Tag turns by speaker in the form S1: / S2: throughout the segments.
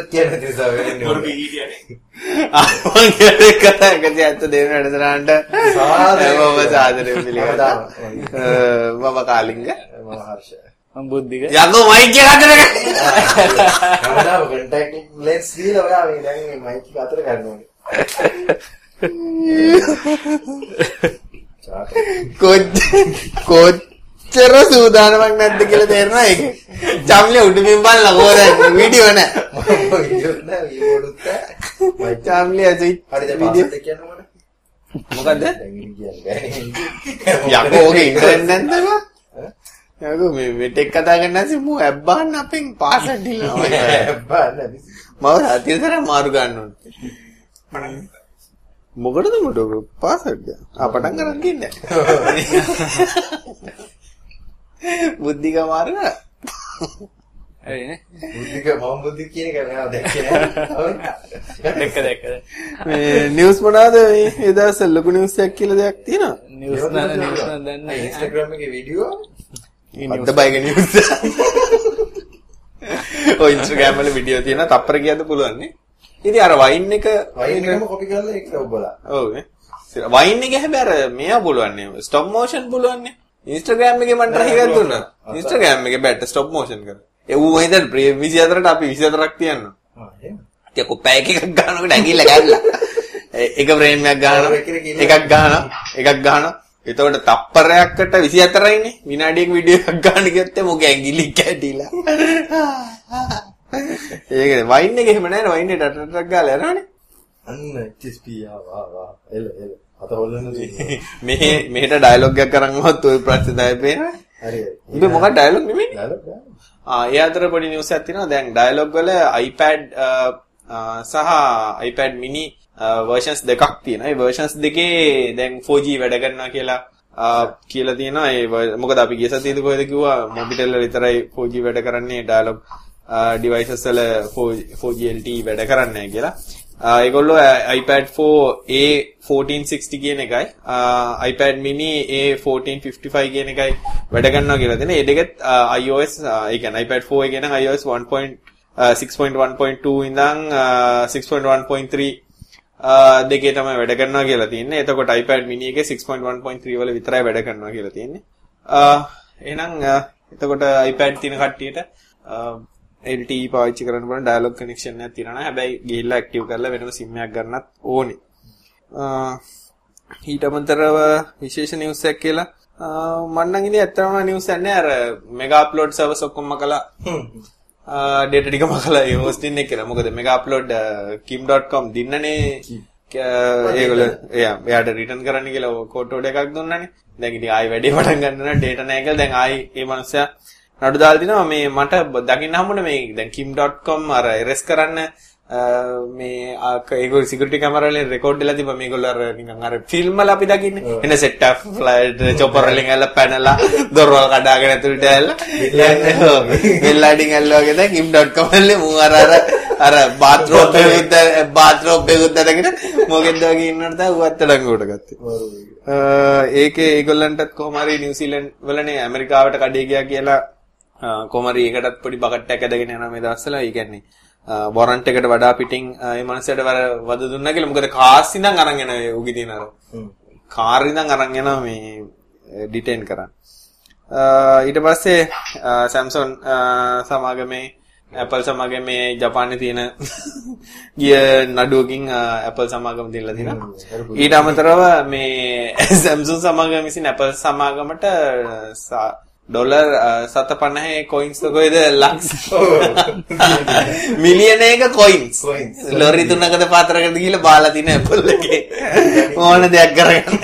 S1: පාසට් කියන නිසා වෙන්නේ.
S2: මොරු කීරියනේ.
S3: මගේ කතා කරේ ඇත්ත දෙන වැඩසටහනට
S1: සාදරයෙන්
S3: මම සාදරයෙන් පිළිගන්නවා.
S1: පිළිගන්නවා.
S3: අ, මම කාලිංග.
S1: මම හර්ෂ.
S4: මම බුද්ධික
S3: යකෝ මයික් එක අතර ගන්න.
S1: කවදාම කන්ටැක්ට් ලෙන්ස් දීලා ඔයා මේ දැන් මේ මයික් එක අතර ගන්න ඕනේ. චාට.
S3: කොච්චර සූදානමක් නැද්ද කියලා තේරෙනවා ඒක. චම්ලිය උඩින් බලලා කොහෙද වීඩියෝ නෑ.
S1: වීඩියෝ නෑ වීඩියෝත් නෑ. හරි දැන්
S3: වීඩියෝ
S1: කියන්න ඕනේ.
S3: මොකද්ද?
S1: දැන් ඉන්නේ කියන්නේ.
S3: යකෝ ඔගේ ඉන්ටර්නෙට් නැද්ද බා? යකෝ මේ මෙටෙක් කතා කරන්න ඇසි මූ ඇබ් බහන්න අපෙන් පාසට් දිලනවා.
S1: බෑ
S3: මම සතියතර මාරු ගන්න ඕනේ. මොකටද මට පාසට් ආ පටන් ගන්න කියන්නේ. බුද්ධික මාරු කරා.
S4: හරිනේ
S1: බුද්ධික මම බුද්ධික කියන එක නෑ දැක්කේ නෑ.
S4: දැක්ක දැක්ක
S3: මේ නිවුස් මොනවාද මේ දවස්වල ලොකු නිවුස් එකක් කියලා දෙයක් තියෙනවා.
S4: නිවුස් නෑ නිවුස් නෑ දන්නේ
S1: ඉන්ස්ටාග්‍රෑම් එකේ වීඩියෝ
S3: අද්ද බයික නිවුස්. ඔය ඉන්ස්ටාග්‍රෑම් වල වීඩියෝ තියෙනවා තප්පර කියන්න පුළුවන් නේ. ඉතින් අර වයින් එක
S1: වයින් එකම කොපි කරලා ඒක ඔබලා.
S3: ඔව් නේ. වයින් එක හැබැයි අර මෙයා පුළුවන් නේ. ස්ටොප් මෝෂන් පුළුවන් නේ. ඉන්ස්ටාග්‍රෑම් එකේ මන්ට හිගක් දුන්නා. ඉන්ස්ටාග්‍රෑම් එකේ බැට ස්ටොප් මෝෂන් කර. ඒ ඌ හිතන ප්‍රේ 24ට අපි 24ක් තියන්නවා.
S1: ආ එහෙම.
S3: ඉතින් කොප්පය එකක් ගන්නකොට ඇඟිල්ල ගැල්ලා. එක ෆ්‍රේම් එකක් ගන්නවා. එකක් ගන්නවා. එකක් ගන්නවා. එතකොට තප්පරයක්කට 24යිනේ. විනාඩියක වීඩියෝ එකක් ගන්න ගියොත් මොකද ඇඟිලි කැඩිලා. ඒකනේ වයින් එක එහෙම නැහැ. වයින් එක ටටටක් ගාලා යනවනේ.
S1: අන්න HSP ආවා වා එල එල අත හොල්ලන්න තියෙනවා.
S3: මෙහෙ මෙහෙට ඩයලොග් එකක් කරන්වත් ওই ප්‍රශ්නේ තමයි පේන්නේ.
S1: හරි.
S3: උඹ මොකක්ද ඩයලොග් නෙමෙයි?
S1: ඩයලොග්.
S3: ආ ඒ අතර පොඩි නිවුස් එකක් තියෙනවා. දැන් ඩයලොග් වල iPad සහ iPad mini versions දෙකක් තියෙනවා. ඒ versions දෙකේ දැන් 4G වැඩ කරනවා කියලා කියලා තියෙනවා. ඒ මොකද අපි ගිය සතියේදී කොහෙද කිව්වා මොබිටෙල් වල විතරයි 4G වැඩ කරන්නේ ඩයලොග් devices වල 4G LTE වැඩ කරන්නේ නැහැ කියලා. ආ, ඒගොල්ලෝ අ, iPad 4 A1460 කියන එකයි අ, iPad mini A1455 කියන එකයි වැඩ ගන්නවා කියලා දෙන. ඒ දෙකත් අ, iOS අ, ඒ කියන්නේ iPad 4 එක නම් iOS 1.6.1.2 ඉඳන් අ, 6.1.3 අ, දෙකේ තමයි වැඩ කරනවා කියලා තියෙන්නේ. එතකොට iPad mini එකේ 6.1.3 වල විතරයි වැඩ කරනවා කියලා තියෙන්නේ. අ, එහෙනම් අ, එතකොට iPad තියෙන කට්ටියට අ, LTE පාවිච්චි කරන්න පුළුවන් ඩයලොග් කනෙක්ෂන් එකක් තියෙනවා. හැබැයි ගිහිල්ලා ඇක්ටිව් කරලා වෙනම SIM එකක් ගන්නත් ඕනේ. ඊට අමතරව විශේෂ නිවුස් එකක් කියලා මම නම් ඉතින් ඇත්තටම නිවුස් එකක් නෑ අර මෙගා අප්ලෝඩ් සර්වර්ස් ඔක්කොම කළා. ඩේටා ටික මකලා ඒ හොස්ටින් එක කියලා. මොකද මෙගා අප්ලෝඩ් kim.com දින්නනේ ඒගොල්ලෝ එයා එයාට රිටර්න් කරන්න කියලා කෝට් එකක් දුන්නානේ. දැන් ඉතින් ආයි වැඩේ පටන් ගන්නවා ඩේටා නැහැ කියලා දැන් ආයි ඒ මනුස්සයා නඩු දාලා දිනවා මේ මට දකින්න හම්බුනේ මේ දැන් kim.com අර එරෙස් කරන්න මේ ඒගොල්ලෝ සිකියුරිටි කැමරා වලින් රෙකෝඩ් වෙලා තිබ්බා. මේගොල්ලෝ අර නිකන් අර ෆිල්ම් වල අපි දකින්නේ. එන සෙට් අප් ෆ්ලයිට් චොපර් වලින් ඇල්ල පැනලා දොරවල් කඩාගෙන ඇතුළට ඇල්ල. බෙල්ලාඩින් ඇල්ලුවාගේ දැන් kim.com වල මූ අර අර අර බාත්රූම් එකෙත් බාත්රූම් එකෙත් දැනගෙන මොකෙන්ද වගේ ඉන්නවට තමයි ඌවත් අඩංගුවට ගත්තේ. ඒකේ ඒගොල්ලන්ටත් කොහොම හරි නිව්සීලන්ඩ් වලනේ ඇමරිකාවට කඩේ ගියා කියලා හරි ඒකටත් පොඩි බකට් එකක් ඇදගෙන යනවා මේ දවස්වල. ඒ කියන්නේ වොරන්ට් එකට වඩා පිටින් මේ මනසට වර වද දුන්නා කියලා. මොකද කාස් ඉඳන් අරන් යන උගි දින අර. කාර් ඉඳන් අරන් යනවා මේ ඩිටේන් කරන්න. ඊට පස්සේ Samsung සමාගමේ Apple සමාගමේ ජපානයේ තියෙන ගිය නඩුවකින් Apple සමාගම දීලා තිනවා. ඊට අමතරව මේ Samsung සමාගම විසින් Apple සමාගමට ඩොලර් අ, 750 කොයින්ස් කොයිද ලක්ෂ. මිලියන එක කොයින්ස්. ලොරි තුනකට පාතරකට ගිහලා බාලා තින Apple එකේ. ඕන දෙයක් කරගන්න.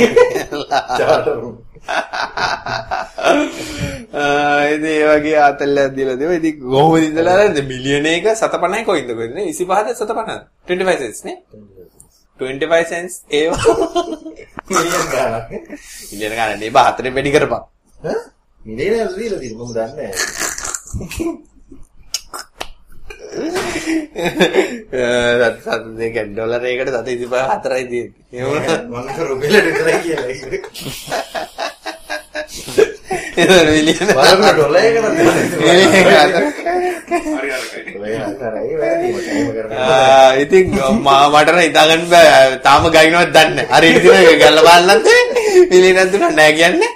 S3: ඉතින් ඒ වගේ ආතල්ලක් දීලා දෙව. ඉතින් කොහොමද ඉඳලා නේද මිලියන එක 750 කොයින්ද කොයිද නේ 25ද 750 25 cents නේ? 25 cents ඒවා.
S1: මිලියන් ගාණක්.
S3: මිලියන ගන්න නේ. බා හතරෙන් වැඩි කරපන්.
S1: ඈ? මිලියන දීලා තියෙන මම දන්නේ නැහැ.
S3: සත සත දෙක ඩොලර් එකකට සත 25 හතරයි තියෙන්නේ. ඒ වුණා
S1: මම රුපියලට විතරයි කියලා.
S3: ඒක මිලියන
S1: බලන්න ඩොලර් එකකට
S3: මිලියන හතර. හරි ඉතින් මා මට නම් හිතාගන්න බෑ තාම ගයින්වත් දන්නේ නැහැ. හරි ඉතින් ගල්ල බලන්නත් මිලියනක් දුන්නා නෑ කියන්නේ.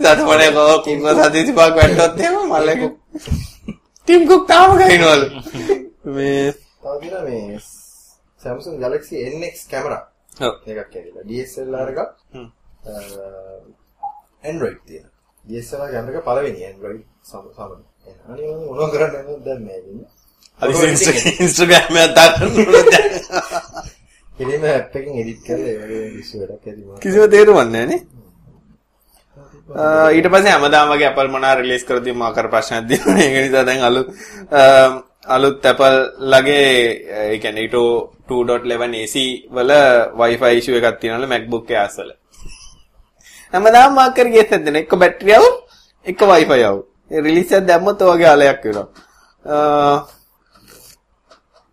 S3: සතපනේ කෝ කිංග සතිසි පාක් වැට්ටොත් එහෙම මල්ලෙකු. ටීම් කුක් තාම ගයින්වලු. මේ
S1: තව තියෙනවා මේ Samsung Galaxy NX කැමරා
S3: ඔව්.
S1: එකක් ඇවිල්ලා DSLR එකක්
S3: හ්ම්.
S1: Android තියෙන. DSLR කැමරා එක පළවෙනි Android සම සමන. අනේ මම මොනවා කරන්න දැන් මේ ඉන්නේ.
S3: හරි ඉන්ස්ටාග්‍රෑම් එකක් දාන්න ඕන.
S1: කෙලින්ම ඇප් එකෙන් එඩිට් කරලා ඒ වගේ කිසි වැඩක් ඇති මම.
S3: කිසිම තේරුමක් නැහැ නේ. Uh, ඊට පස්සේ හැමදාම වගේ Apple මොනා රිලීස් කරද්දී මම කර ප්‍රශ්නක් දෙනවා. ඒක නිසා දැන් අලුත් uh, අලුත් Apple ලගේ uh, ඒ කියන්නේ ඊට 2.11 AC වල Wi-Fi issue එකක් තියෙනවලු MacBook එක ඇස්වල. හැමදාම මාක් කර ගියත් නැද්ද එක්ක බැටරිය අවු එක්ක Wi-Fi අවු. ඒ රිලීස් එක දැම්මොත් ඔයගේ ආලයක් වෙනවා.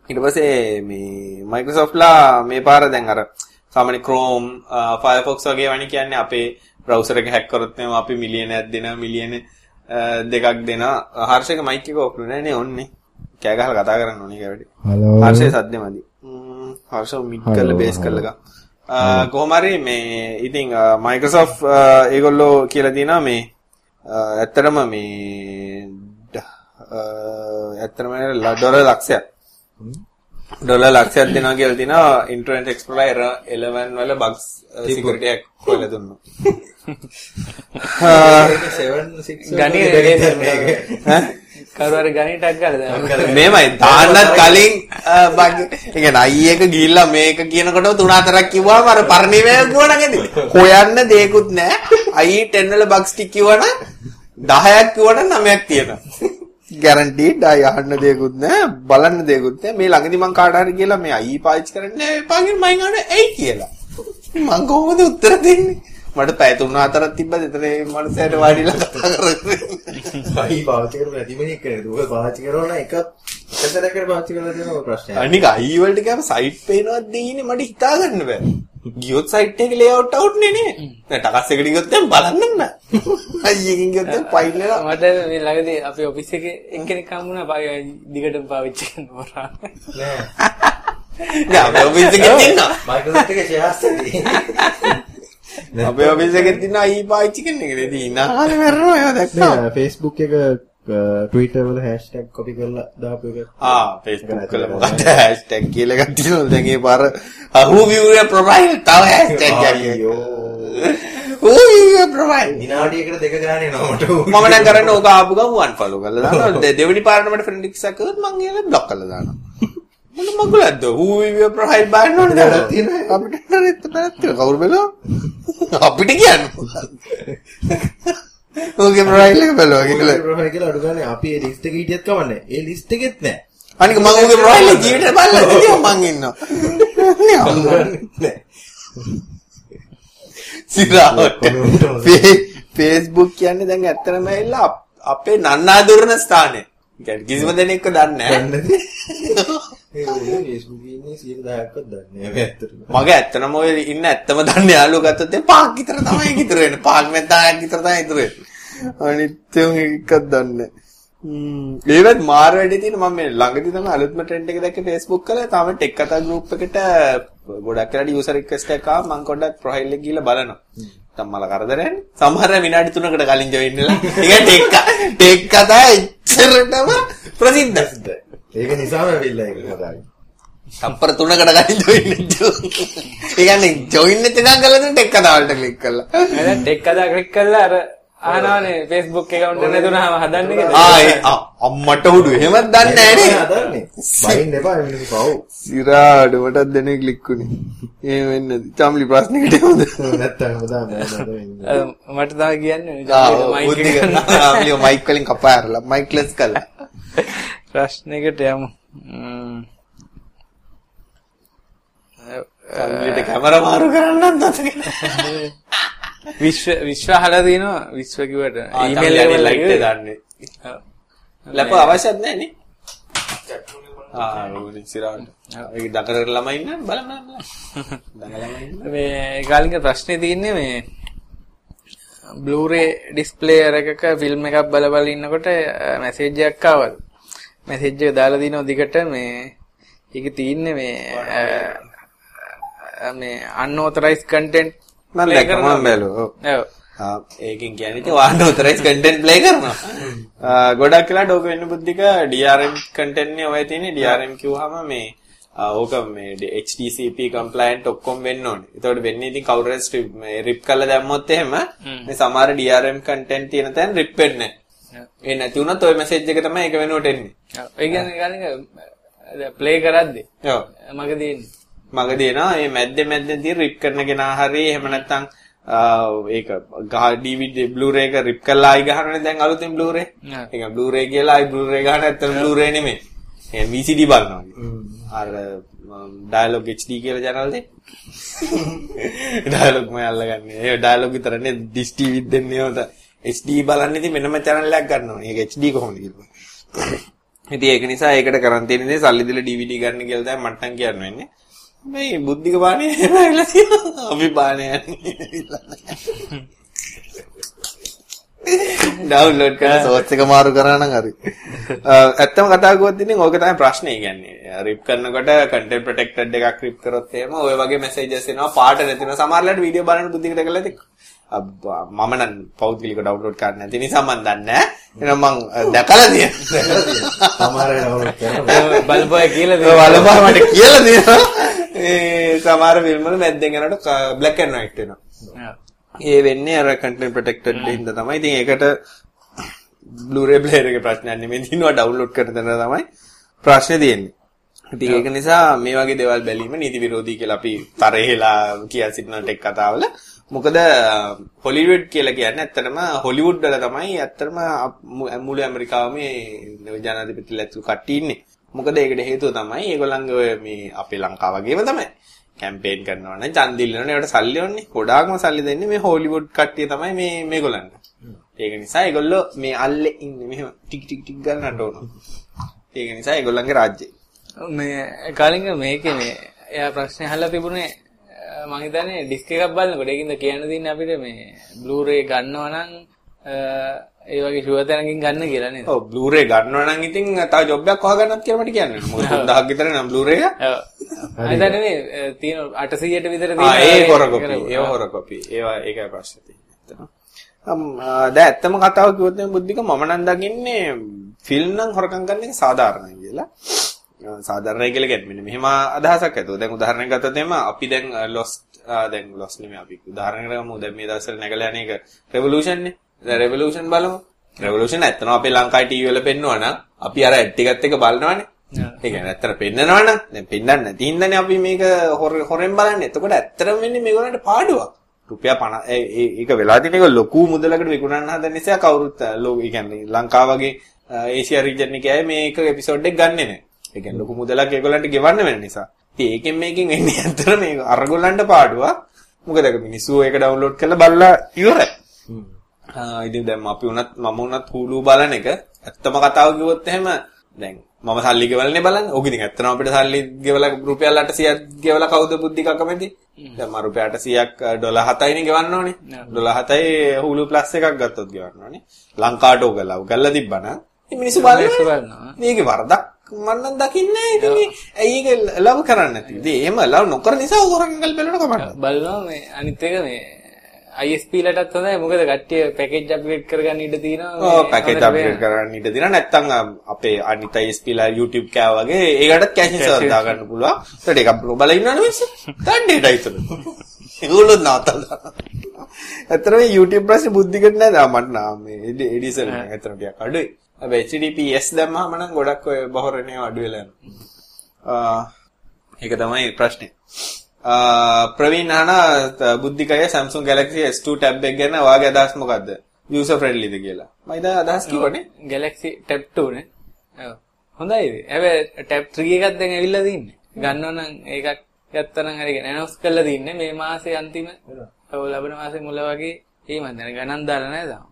S3: ඊට පස්සේ මේ Microsoft ලා මේ පාර දැන් අර සාමාන්‍ය Chrome Firefox වගේ වණි කියන්නේ අපේ browser එක hack කරොත් එහෙනම් අපි මිලියනයක් දෙනවා මිලියන දෙකක් දෙනවා. හර්ෂක මයික් එක ඔප්ලු නෑ නේ ඔන්නේ. කෑ ගහලා කතා කරන්න ඕනේ.
S1: හලෝ.
S3: හර්ෂේ සද්දෙ මදි. ම්ම් හර්ෂ මිඩ් කරලා බේස් කරලා ගා. කොහොම හරි මේ ඉතින් Microsoft ඒගොල්ලෝ කියලා තියෙනවා මේ ඇත්තටම මේ ඇත්තටම ඩොලර් ලක්ෂයක් ඩොලර් ලක්ෂයක් දෙනවා කියලා තියෙනවා ඉන්ටර්නෙට් එක්ස්ප්ලෝරර් 11 වල බග්ස් සිකියුරිටි එකක් හොයලා දුන්නා.
S1: ඒක 7 6
S4: ගණේ
S1: මේක.
S3: ඈ
S4: කවුරු හරි ගණිතයක් ගාලා
S3: මේමයි. දාන්නත් කලින් බග් ඒ කියන්නේ අයි එක ගිහිල්ලා මේක කියනකොට තුන හතරක් කිව්වම අර පරිණිමය ගුණා නේද හොයන්න දෙයක්වත් නැහැ. අයි 10 වල බග්ස් ටික කිව්වනම් 10ක් කිව්වනම් 9ක් තියෙනවා ගැරන්ටීඩ් අය අහන්න දෙයක්වත් නැහැ බලන්න දෙයක්වත් නැහැ. මේ ළඟදි මං කාට හරි කියලා මේ අයි පාවිච්චි කරන්නේ එපා කියලා මං අහන්නේ ඇයි කියලා. මං කොහොමද උත්තර දෙන්නේ? මට පැය 3-4ක් තිබ්බද? එතන මේ මනුස්සයාට වාඩිලා කතා කරන්නේ.
S1: අයි පාවිච්චි කරපු නැති මිනිහෙක් කෙනෙක්. දුක පාවිච්චි කරනවා එක එක සැරයකට පාවිච්චි කරලා ඔය ප්‍රශ්නය.
S3: අනික අයි වලට ගියාම සයිට් පේනවත් දෙන්නේ? මට හිතා ගන්න බෑ. ගියොත් සයිට් එකේ ලේඅවුට් අවුට් නේ නේ. දැන් ටකස් එකට ගියොත් දැන් බලන්න. අයියකින් ගියොත් දැන් ෆයිල් එක
S4: මට මේ ළඟදී අපේ ඔෆිස් එකේ එක්කෙනෙක් හම්බුණා දිගටම පාවිච්චි කරනවා.
S1: නෑ.
S3: නෑ අපේ ඔෆිස් එකේ තියෙනවා.
S1: Microsoft එකේ තියෙන්නේ.
S3: අපේ ඔෆිස් එකේ තියෙන අයි පාවිච්චි කරන එක නේ ඉනාලේ මරනවා ඒවා දැක්කම.
S1: නෑ Facebook එක Twitter වල hashtag copy කරලා දාපු එක.
S3: ආ Facebook වල මොකද hashtag කියලා එකක් තියෙනවා දැන් ඒ පාර who view your profile තව hashtag.
S1: අයියෝ.
S3: who view your profile
S1: විනාඩියකට දෙක ගානේ නමට.
S3: මම දැන් කරන්නේ ඕක ආපු ගමන් unfollow කරලා දානවා. දෙවෙනි පාරට මට friend request එකක් කරොත් මං ඒල block කරලා දානවා. මොන මගුලක්ද? who will your profile ban ඕනේ නේද?
S1: තියෙනවා.
S3: අපිට බැලක් තියෙනවා. කවුරු බැලුවා? අපිට කියන්නේ. ඕකේ profile එක බැලුවා කියලා.
S1: ප්‍රොෆයිල් කියලා අඩු ගානේ අපි ඒ ලිස්ට් එකේ හිටියත් කවන්නේ. ඒ ලිස්ට් එකෙත් නෑ.
S3: අනික මම ඕකේ profile එක ජීවිතේ බලලා ඉතින් මං ඉන්නවා. නේ. සිරාවට. Facebook කියන්නේ දැන් ඇත්තටම ඇවිල්ලා අප- නන්නා දුරන ස්ථානය. කියන්නේ කිසිම දෙනෙක්ව දන්නේ නැහැ.
S1: ඒ Facebook ඉන්නේ 110ක්වත් දන්නේ නෑ මේ ඇත්තටම.
S3: මගේ ඇත්තනම ඔය ඉන්න ඇත්තම දන්නේ යාළුවෝ ගත්තොත් ඒ පහක් විතර තමයි ඉතුරු වෙන්නේ. පහක් නැත්නම් විතර තමයි ඉතුරු වෙන්නේ. අනිත් උන් එකක් දන්නේ. හ්ම් ඒවත් මාර වැඩි තියෙන මම මේ ළඟදී තමයි අලුත්ම ට්‍රෙන්ඩ් එක දැක්කේ Facebook වල තාම ටෙක් කතා group එකට ගොඩක් වෙලාට user request එකක් ආව මම පොඩ්ඩක් profile එක ගිහලා බලනවා. තම්මල කරදරයන්නේ. සමහර විනාඩි 3කට කලින් join වෙලා. ඒක ටෙක් ටෙක් කතා එච්චරටම ප්‍රසිද්ධයි.
S1: ඒක නිසාම ඇවිල්ලා ඒක කතාවේ.
S3: තප්පර 3කට කලින් join වෙච්චෝ. ඒ කියන්නේ join නැති නම් කළා ටෙක් කතා වලට click කළා.
S4: දැන් ටෙක් අදා ක්ලික් කරලා අර අහනවනේ Facebook account එක නැතුනම හදන්න කියලා.
S3: ආ අම්මට උඩු එහෙමත් දන්නේ නැහැ නේ.
S1: හදන්නේ. බයින් එපා මිනිස්සු පව්.
S3: සිරාඩ මටත් දෙනේ ක්ලික් උනේ. එහෙම වෙන්නේ නැති. චාම්ලි ප්‍රශ්නෙකට යමුද?
S1: නැත්තම්
S4: මට තව කියන්නේ මයික්
S3: වලින් කපා ඇරලා මයික් ලෙස් කළා.
S4: ප්‍රශ්නයකට යමු.
S3: චාම්ලිට කැමරා මාරු කරන්නත් නැතගෙන.
S4: විශ්ව විශ්ව අහලා තිනවා විශ්ව කිව්වට
S3: ඊමේල්
S4: ඊමේල්
S3: එකේ
S4: එක
S3: ලයිට් එක දාන්නේ. ලැප අවශ්‍යත් නැහැ නේ. ආ උනේ සිරාඩ. ඒක දකර ළමයි ඉන්න බලන්න බලන්න.
S4: මේ ගාලින්ක ප්‍රශ්නේ තියෙන්නේ මේ Blu-ray displayer එකක ෆිල්ම් එකක් බල බල ඉන්නකොට මැසේජ් එකක් ආවලු. මැසේජ් එක දාලා දිනවා දිගට මේ ඒක තියෙන්නේ මේ මේ unauthorized content
S3: මම දැක්කම. මම බැලුවා. ඔව්. ඒකෙන් කියන්නේ ඉතින් වාහන ඔතොරයිස් කන්ටෙන්ට් ප්ලේ කරනවා. ගොඩක් වෙලාට ඕක වෙන්න බුද්ධික DRM කන්ටෙන්ට් නේ ඔය තියෙන්නේ DRM කිව්වහම මේ ඕක මේ HTTP compliant ඔක්කොම වෙන්න ඕනේ. ඒතකොට වෙන්නේ ඉතින් කවුරු හරි strip මේ rip කරලා දැම්මොත් එහෙම මේ සමහර DRM කන්ටෙන්ට් තියෙන තැන rip වෙන්නේ නැහැ. ඒ නැති වුණොත් ওই මැසේජ් එක තමයි ඒක වෙනුවට එන්නේ.
S4: ඔව්. ඒ කියන්නේ කලින් ප්ලේ කරද්දි
S3: ඔව්.
S4: මගේ තියෙන්නේ.
S3: මගදී එනවා මේ මැද්දේ මැද්දේදී රිප් කරන කෙනා හරි එහෙම නැත්නම් ඒක ගහ DVD Blu-ray එක රිප් කරලා ආයි ගහනනේ දැන් අලුතෙන් Blu-ray. ඒක Blu-ray කියලා ආයි Blu-ray ගහන ඇත්තට Blu-ray නෙමෙයි. ඒ VCD බලනවා. අර ඩයලොග් HD කියලා channel දෙක. ඩයලොග් මම අල්ලගන්නේ. ඒ ඩයලොග් විතරනේ ඩිස් TV දෙන්නේ උන්ට. HD බලන්න ඉතින් වෙනම channel එකක් ගන්න ඕනේ. ඒක HD කොහොමද කියලා. ඉතින් ඒක නිසා ඒකට කරන් තියෙන දේ සල්ලි දීලා DVD ගන්න කියලා තමයි මට නම් කියන්න වෙන්නේ. මේ බුද්ධික බානේ ඇවිල්ලා තියෙනවා. අපි යන්නේ. ඩවුන්ලෝඩ් කරලා සෝස් එක මාරු කරා නම් හරි. ඇත්තම කතා කරුවොත් ඉතින් ඕක තමයි ප්‍රශ්නේ කියන්නේ. රිප් කරනකොට content protected එකක් රිප් කරොත් එහෙම ওই වගේ messages එනවා පාට නැති වෙනවා. සමහරවිට වීඩියෝ බලන බුද්ධිකට කරලා ඉතින් අබ්බා මම නම් පෞද්ගලික ඩවුන්ලෝඩ් කරන්න නැති නිසා මම දන්නේ නැහැ. එහෙනම් අ, දැකලා තියෙනවා.
S1: සමහර වෙලාවට කරනවා.
S4: බලපෑ කියලා දෙනවා.
S3: වලබා මට කියලා දෙනවා. ඒ සමහර ෆිල්ම් වල මැද්දෙන් යනකොට black and white වෙනවා. ඒ වෙන්නේ අර content protected හින්දා තමයි. ඉතින් ඒකට Blu-ray player එකේ ප්‍රශ්නයක් නෙමෙයි දිනවා download කරන තැන තමයි ප්‍රශ්නේ තියෙන්නේ. ඉතින් ඒක නිසා මේ වගේ දේවල් බැලීම නීති විරෝධී කියලා අපි තරහෙලා කියා සිටින ටෙක් කතාවල මොකද හොලිවුඩ් කියලා කියන්නේ ඇත්තටම හොලිවුඩ් වල තමයි ඇත්තටම මුළු ඇමරිකාවම මේ ජනාධිපතිලා ඇතුළු කට්ටිය ඉන්නේ. මොකද ඒකට හේතුව තමයි ඒගොල්ලන්ගේ ඔය මේ අපේ ලංකාව වගේම තමයි. කැම්පේන් කරනවා නම් ඡන්ද ඉල්ලනවනේ ඒකට සල්ලි ඕනේ. ගොඩාක්ම සල්ලි දෙන්නේ මේ හොලිවුඩ් කට්ටිය තමයි මේ මේගොල්ලන්ට. ඒක නිසා ඒගොල්ලෝ මේ අල්ලේ ඉන්නේ මෙහෙම ටික ටික ටික ගන්නට ඕන. ඒක නිසා ඒගොල්ලන්ගේ රාජ්‍යය.
S4: මේ කලින් මේකේ මේ එයා ප්‍රශ්නේ අහලා තිබුණේ අ, මං හිතන්නේ ඩිස්ක් එකක් බලනකොට ඒකින්ද කියන්න දෙන්නේ අපිට මේ Blu-ray ගන්නවා නම් අ, ඒ වගේ ෂුවර් තැනකින් ගන්න කියලා නේද?
S3: ඔව් Blu-ray ගන්නවා නම් ඉතින් තව ජොබ් එකක් හොයාගන්නත් කියලා මට කියන්න. මොකද 3000ක් විතර නම් Blu-ray එක.
S4: ඔව්. හිතන්නේ තියෙන 800ට විතර
S3: ආ
S4: තියෙන
S3: ඒ
S4: ඒ
S3: හොර කොපි. ඒව හොර කොපි. ඒවා ඒකයි ප්‍රශ්නේ තියෙන්නේ. අම් දැන් ඇත්තම කතාව කිව්වොත් මේ බුද්ධික මම නම් දකින්නේ ෆිල්ම් නම් හොරකම් කරන එක සාධාරණයි කියලා. සාධාරණයි කියලා කියන්නේ මෙන්න මෙහෙම අදහසක් ඇතුව. දැන් උදාහරණයක් ගත්තොත් එම අපි දැන් ලොස්ට් දැන් ලොස් නෙමෙයි අපි උදාහරණයක් ගමු. දැන් මේ දවස්වල නැගලා යන එක රෙවොලූෂන් නේ. දැන් රෙවොලූෂන් බලමු. රෙවොලූෂන් ඇත්තම අපේ ලංකාවේ ටීවී වල පෙන්වනවා අපි අර ඇඩ් ටිකත් එක බලනවානේ. ඒ කියන්නේ ඇත්තට පෙන්නනවා නම් දැන් පෙන්නන්න නැති හින්දානේ අපි මේක හොර- හොරෙන් බලන්නේ. එතකොට ඇත්තටම වෙන්නේ මේගොල්ලන්ට පාඩුවක්. රුපියල් 50 ඒ- ඒ- ඒක වෙලා තියෙන එක ලොකු මුදලකට විකුණන්න හදන නිසා කවුරුත් ඒ කියන්නේ ලංකාව වගේ ඒසියා රීජන් එකේ අය මේක එපිසෝඩ් එක ගන්නෙ නැහැ. ඒ කියන්නේ ලොකු මුදලක් ඒගොල්ලන්ට ගෙවන්න වෙන නිසා. ඉතින් ඒකෙන් මේකෙන් වෙන්නේ ඇත්තට මේක අරගොල්ලන්ට පාඩුවක්. මොකද ඒක මිනිස්සු ඒක ඩවුන්ලෝඩ් කරලා බලලා ඉවරයි. ඉතින් දැන් අපි උනත් මම උනත් Hulu බලන එක ඇත්තම කතාව කිව්වොත් එහෙම දැන් මම සල්ලි ගෙවලනේ බලන්නේ. ඕක ඉතින් ඇත්තම අපිට සල්ලි ගෙවලා රුපියල් 800ක් ගෙවලා කවුද බුද්ධික කැමති? දැන් මම රුපියල් 800ක් ඩොලර් 7යිනේ ගෙවන්න ඕනේ. ඩොලර් 7යි Hulu Plus එකක් ගත්තොත් ගෙවන්න ඕනේ. ලංකාවට ඕක ලව් කරලා තිබ්බනම් ඉතින් මිනිස්සු.
S4: බලනවා.
S3: මේකේ වරදක් මම නම් දකින්නේ. ඉතින් මේ ඇයි ඒක ලව් කරන්නේ නැති? ඉතින් එහෙම ලව් නොකර නිසා හොරංගල් බැලුවට කමක්
S4: බලනවා මේ අනිත් එක මේ ISP ලටත් හොඳයි මොකද කට්ටිය පැකේජ් අප්ග්‍රේඩ් කරගන්න ඉඩ තියෙනවා
S3: ඔව් පැකේජ් අප්ග්‍රේඩ් කරන්න ඉඩ දෙනවා නැත්නම් අපේ අනිත් ISP ලා YouTube කෑව වගේ ඒකටත් කැෂ් සර්වර් දාගන්න පුළුවන්. ඒකට ඒක බල ඉන්නවනේ මිනිස්සු. තණ්ඩේට අයිතන. ඒගොල්ලෝ නවත්තලා දානවා. ඇත්තටම YouTube ප්‍රශ්නේ බුද්ධිකට නෑ දා මට නා මේ එඩිසන් ඇත්තටම ටිකක් අඩුයි. හැබැයි HTTPS දැම්මම නම් ගොඩක් ඔය බහරනේ අඩු වෙලා යනවා. ඒක තමයි ප්‍රශ්නේ. ප්‍රවීන් අහන බුද්ධිකය Samsung Galaxy S2 tab එක ගැන ඔයාගේ අදහස් මොකද්ද? user friendlyද කියලා. මම ඉතින් අදහස් කිව්වනේ.
S4: Galaxy Tab 2 නේ ඔව් හොඳයි හැබැයි Tab 3 එකක් දැන් ඇවිල්ලා තින්නේ ගන්නවා නම් ඒකක් ගත්තා නම් හරි ඇනවුස් කරලා තින්නේ මේ මාසේ අන්තිම ඔව් ලබන මාසේ මුල වගේ ඒ මන් දැන ගණන් දාලා නැහැ තාම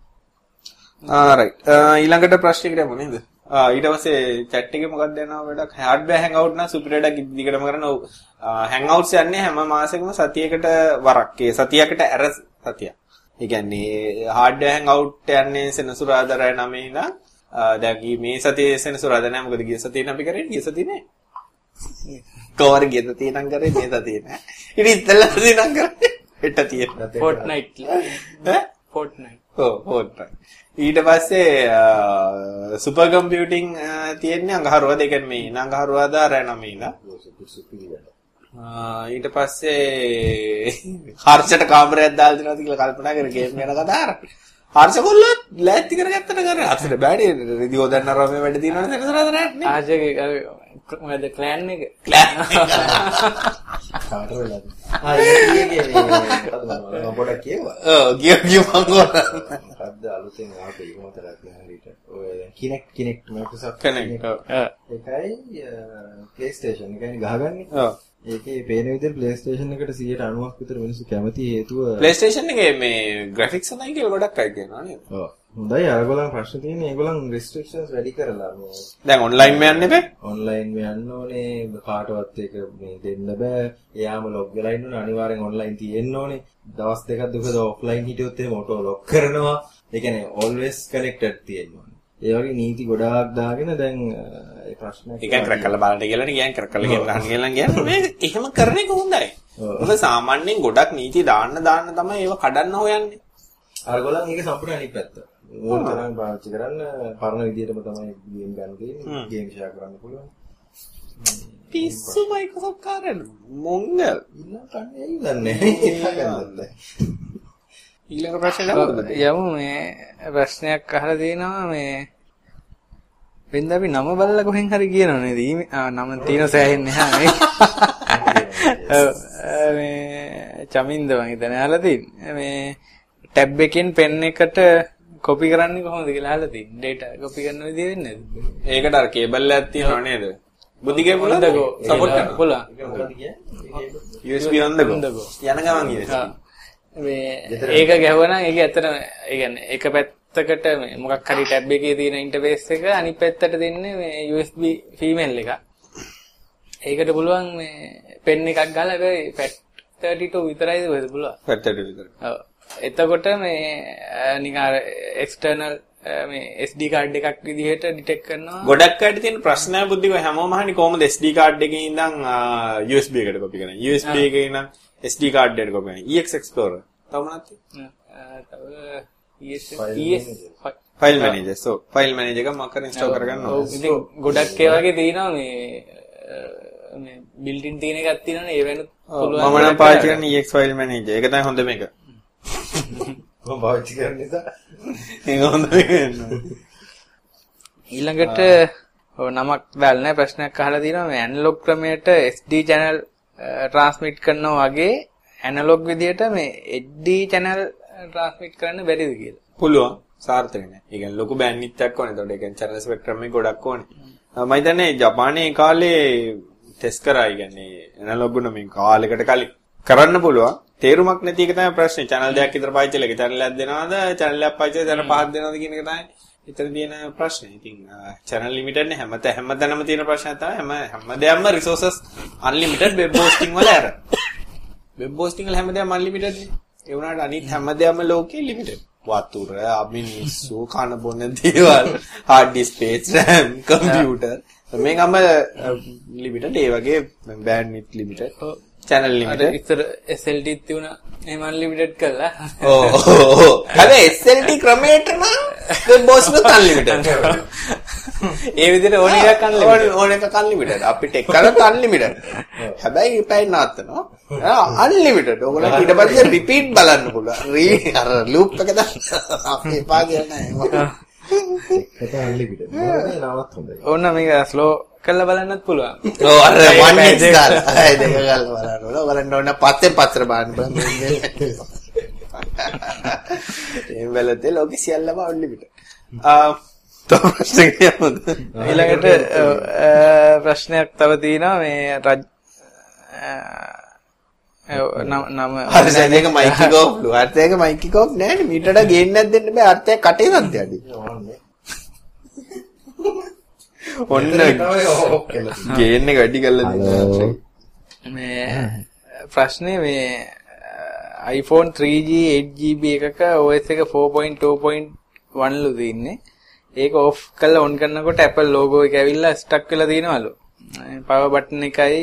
S3: ආ රයිට්. ඊළඟට ප්‍රශ්නයකට යමු නේද? ආ ඊට පස්සේ chat එකේ මොකක්ද යනවා වැඩක් hardware hangout නම් එකක් දිගටම කරන hangouts යන්නේ හැම මාසෙකම සතියකට වරක්. ඒ සතියකට ඇර සතියක්. ඒ කියන්නේ hardware hangout යන්නේ සෙනසුරාදා රෑ 9 ඉඳන් දැන් මේ සතියේ සෙනසුරාදා නෑ මොකද ගිය සතියේ අපි කරේ ගිය සතියේ නෑ. කවර ගිය සතියේ නම් කරේ මේ සතියේ නෑ. ඉතින් ඉතලා සතියේ නම් කරේ හෙට තියෙන.
S4: ෆෝට්නයිට්
S3: ඈ? ඔව් හොට්ටයි. ඊට පස්සේ සුපර් කම්පියුටිං තියෙන්නේ අඟහරුවාද ඒ කියන්නේ මේ අඟහරුවාදා රෑ 9 ඉඳලා. ආ, ඊට පස්සේ හර්ෂට කාමරයක් දාලා දෙනවද කියලා කල්පනා කර ගේම් ගැන කතා කරා. හර්ෂ කොල්ලෝ ලෑස්ති කරගත්තට කරේ. හර්ෂට බෑනේ රිදි හොදන්න රම වැඩ තියෙනවනේ සෙනසරාද නෑනේ.
S4: ආජගේ මොකද ක්ලෑන් එක
S1: කාට වෙලාද? ආ ඒක කියන්නේ මම පොඩක් කියවා.
S3: ඔව් ගිය ගිය මංගෝල.
S1: අද අලුතෙන් ආපු එක මතක් නෑ හරියට. ඔය Kinect Kinect Microsoft
S3: කනෙක්ට්. ඔව්.
S1: එකයි PlayStation එකයි ගහගන්නේ.
S3: ඔව්.
S1: ඒකේ පේන විදිහට PlayStation එකට 90ක් විතර මිනිස්සු කැමති හේතුව
S3: PlayStation එකේ මේ graphics හොඳයි කියලා ගොඩක් අය කියනවා නේද?
S1: ඔව්. හොඳයි අරගොල්ලන් ප්‍රශ්න තියෙන්නේ ඒගොල්ලන් restrictions වැඩි කරලා මේ
S3: දැන් මේ යන්න එපා.
S1: ඔන්ලයින් යන්න ඕනේ කාටවත් ඒක මේ දෙන්න බෑ. එයාම ලොග් වෙලා ඉන්න ඕනේ අනිවාර්යෙන් ඔන්ලයින් තියෙන්න ඕනේ. දවස් දෙකක් දුකද ඔෆ්ලයින් හිටියොත් එහෙම ඔටෝ ලොක් කරනවා. ඒ කියන්නේ always connected තියෙන්න ඕනේ. ඒ වගේ නීති ගොඩාක් දාගෙන දැන් ඒ ප්‍රශ්න
S3: කියන්නේ ක්‍රැක් කරලා බලන්න කියලා නේ කියන්නේ ක්‍රැක් කරලා ගන්න කියලා කියන්නේ මේ එහෙම කරන එක හොඳයි.
S1: ඔව්.
S3: මොකද සාමාන්‍යයෙන් ගොඩක් නීති දාන්න දාන්න තමයි ඒව කඩන්න හොයන්නේ.
S1: අරගොල්ලන් ඒක සම්පූර්ණ අනිත් පැත්ත. ඕන තරම් පාවිච්චි කරන්න පරණ විදිහටම තමයි ගේම් ගන්න තියෙන්නේ. ගේම් ෂෙයා කරන්න පුළුවන්.
S3: පිස්සු මයික්‍රොසොෆ්ට් කාරයන් මොංගල්.
S1: ඉන්න කන්නේ ඇයි දන්නේ
S3: ඊළඟ ප්‍රශ්නේ නමුද?
S4: යමු. මේ ප්‍රශ්නයක් අහලා තියෙනවා. මේ වෙන්ද අපි නම බලලා කොහෙන් හරි කියනවා නේද? ඊමේ- ආ නම තියෙන සෑහෙන්නේ හා නේ. ඔව්, ආ, මේ චමින්ද මං හිතන්නේ අහලා තියෙන්නේ. මේ ටැබ් එකෙන් පෙන් එකට කොපි කරන්නේ කොහොමද කියලා අහලා තියෙන්නේ ඩේටා කොපි කරන විදිය වෙන්නේ නැද්ද
S3: ඒකට අර කේබල් එකක් තියෙනව නේද? බුද්ධිගේ පුළුවන්ද?
S4: හොඳකෝ.
S3: සපෝට් කරනවා.
S4: පුළුවන්?
S3: USB හොඳකෝ.
S4: හොඳකෝ.
S3: යන ගමන්.
S4: මේ ඒක ගැහුවනම් ඒක ඇත්තටම ඒ කියන්නේ එක පැත්තකට මේ මොකක් හරි ටැබ් එකේ තියෙන ඉන්ටර්ෆේස් එක අනිත් පැත්තට දෙන්නේ මේ USB ෆීමේල් එක. ඒකට පුළුවන් මේ පෙන් එකක් ගාලා හැබැයි පැට් 32 විතරයිද ඔයද පුළුවන්.
S3: පැත්තට විතර.
S4: ඔව්. එතකොට මේ නිකන් අර එක්ස්ටර්නල් මේ SD කාඩ් එකක් විදිහට ඩිටෙක්ට් කරනවා.
S3: ගොඩක් අයට තියෙන ප්‍රශ්නය බුද්ධික හැමෝම අහන්නේ කොහොමද SD කාඩ් එකේ ඉඳන් USB එකට කොපි කරන්නේ. USB එකේ ඉඳන් SD කාඩ් එකට කොපි කරන්නේ. EX Explorer. තව මොනවද තියෙන්නේ?
S4: තව
S1: File manager.
S3: File manager. so file manager එක මම කර ඉන්ස්ටෝල් කරගන්න
S4: ඔව්
S3: ඕනේ.
S4: ඉතින් ගොඩක් ඒ වගේ තියෙනවා මේ මේ බිල්ට් ඉන් තියෙන එකක් තියෙනවනේ ඒ වෙනුත්
S3: ඔව්, මම නම් පාවිච්චි කරන්නේ EX ෆයිල් මැනේජර්. ඒක තමයි හොඳ මේක.
S1: මම පාවිච්චි කරන නිසා
S3: ඒක හොඳ.
S4: ඊළඟට ඔව් නමක් දාලා නැහැ ප්‍රශ්නයක් අහලා තියෙනවා මේ ඇනලොග් ක්‍රමයට SD channel ට්‍රාන්ස්මිට් කරනවා වගේ ඇනලොග් විදියට මේ HD channel ට්‍රාන්ස්මිට් කරන්න බැරිද කියලා.
S3: පුළුවන්. සාර්ථක නෑ. ඒ කියන්නේ ලොකු බෑන්ඩ්විඩ්ත් එකක් ඕනේ. ඒතකොට ඒ කියන්නේ channel spectrum එක ගොඩක් ඕනේ. මම හිතන්නේ ජපානයේ කාලේ ටෙස්ට් කරා. ඒ කියන්නේ ඇනලොග් වුණ මේ කාලෙකට කලින් කරන්න පුළුවන්. තේරුමක් නැති එක තමයි ප්‍රශ්නේ. channel දෙකක් විතර පාවිච්චි කරලා channel එකක් දෙනවද? channel එකක් පාවිච්චි කරලා පහක් දෙනවද කියන එක තමයි එතන තියෙන ප්‍රශ්නේ. ඉතින් channel limited නේ හැම හැමතැනම තියෙන ප්‍රශ්නය තමයි හැම හැමදේම resources unlimited web hosting වල ඇර. වෙබ් හෝස්ටිං වල හැමදේම අන්ලිමිටඩ් නේ. ඒ වුණාට අනිත් හැමදේම ලෝකේ ලිමිටඩ්. වතුර, මිනිස්සු, කන බොන දේවල්, hard disk space, RAM, computer. මේකම ලිමිටඩ්. ඒ වගේ bandwidth limited, channel
S4: අර
S3: limited.
S4: ඉතර SLT තියුණා එහෙම අන්ලිමිටඩ් කරලා
S3: ඕ ඕ. හැබැයි SLT ක්‍රමයට නම් හෝස්ටිං unlimited.
S4: ඒ විදිහට ඕන එකක් අන්ලිමිටඩ්.
S3: ඕන එකක් unlimited. අපිට එකකට unlimited. හැබැයි පැය නවත්තනවා. unlimited. ඕගොල්ලෝ ඊට පස්සේ repeat බලන්න පුළුවන්. අර loop එක දාන්න. අපි කියන්නේ නැහැ.
S1: ඒක අන්ලිමිටඩ්. මොකද නවත් හොඳයි.
S4: ඕන්න මේක ස්ලෝ කරලා බලන්නත් පුළුවන්.
S3: ඔව් අර
S4: පැය
S3: 1 x
S4: දෙක.
S3: ගාලා. අය දෙක ගාලා බලන්න ඕන. බලන්න ඕන පස්සේ පස්සට බලන්න බලන්න. ඒ වෙලතේ ලෝකෙ සියල්ලම unlimited. ආ?
S4: ඊළඟට ප්‍රශ්නයක් තව තියෙනවා මේ රජ නම නම
S3: අර්ථයක මයික් එක ඔෆ් ලු. අර්ථයක මයික් එක ඔෆ් නෑනේ. මීටරට ගේන්න නැද්ද දෙන්න බෑ. අර්ථයක් කටේ.
S1: ඕන්නේ.
S3: ඔන්න. ගේන්න එක වැඩි කරලා දෙන්න.
S4: මේ ප්‍රශ්නේ මේ iPhone 3G 8GB එකක OS එක 4.2.1 ලු තින්නේ. ඒක ඕෆ් කරලා ඔන් කරනකොට Apple logo එක ඇවිල්ලා ස්ටක් වෙලා තියෙනවලු. power button එකයි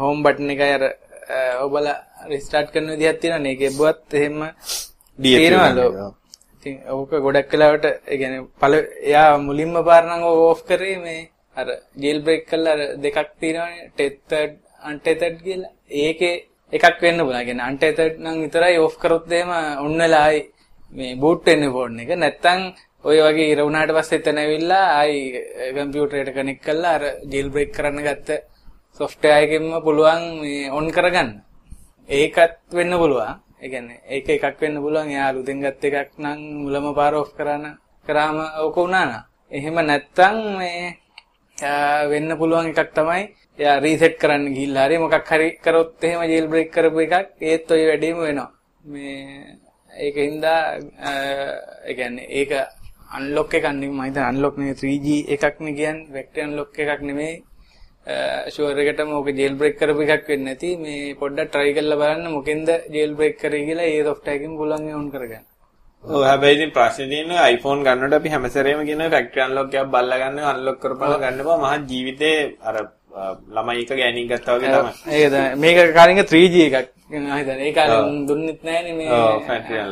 S4: හෝම් බටන් එකයි අර ඔබලා රිස්ටාර්ට් කරන විදිහක් තියෙනවනේ. ඒක එබ්බුවත් එහෙම තියෙනවලු. ඉතින් ඕක ගොඩක් වෙලාවට ඒ කියන්නේ පළ එයා මුලින්ම පාර නම් ඕෆ් කරේ මේ අර ජේල් බ්‍රේක් කරලා අර දෙකක් තියෙනවනේ ටෙතර්ඩ් අන්ටෙතර්ඩ් කියලා. ඒකේ එකක් වෙන්න පුළුවන්. කියන්නේ අන්ටෙතර්ඩ් නම් විතරයි ඕෆ් කරොත් එහෙම ඔන්න වෙලා ආයි මේ බූට් වෙන්න ෆෝන් එක. නැත්තම් ඔය වගේ ඉර වුණාට පස්සේ එතන ඇවිල්ලා ආයි කම්පියුටරේට කනෙක්ට් කරලා අර ජේල් බ්‍රේක් කරන්න ගත්ත software එකකින්ම පුළුවන් මේ ඔන් කරගන්න. ඒකත් වෙන්න පුළුවන්. ඒ කියන්නේ ඒක එකක් වෙන්න පුළුවන්. එයා අලුතෙන් ගත්ත එකක් නම් මුලම පාර ඔෆ් කරන කරාම ඕක වුණා නා. එහෙම නැත්තම් මේ වෙන්න පුළුවන් එකක් තමයි එයා රීසෙට් කරන්න ගිහිල්ලා හරි මොකක් හරි කරොත් එහෙම ජේල් බ්‍රේක් කරපු එකක් ඒත් ඔය වැඩේම වෙනවා. මේ ඒකින්ද ඒ කියන්නේ ඒක අන්ලොක් එකක් නෙමෙයි මම හිතන්නේ අන්ලොක් නෙමෙයි 3G එකක් නේ කියන්නේ වෙක්ටර් අන්ලොක් එකක් නෙමෙයි ෂුවර් එකටම ඕක ජේල් බ්‍රේක් කරපු එකක් වෙන්නේ නැති මේ පොඩ්ඩක් try කරලා බලන්න මොකෙන්ද ජේල් බ්‍රේක් කරේ කියලා ඒ software එකකින් පුළුවන් ඒ on කරගන්න.
S3: ඔව් හැබැයි ඉතින් ප්‍රශ්නේ තියෙන්නේ iPhone ගන්නකොට අපි හැමසැරේම කියන factory unlock එකක් බල්ලා ගන්න unlock කරපුවා ගන්න බා මහා ජීවිතේ අර ළමයි එක ගෑණික් ගත්තා වගේ තමයි.
S4: ඒක තමයි. මේක කාරින්ග 3G එකක්. හිතන්නේ ඒ කාලේ දුන්නෙත් නැහනේ මේ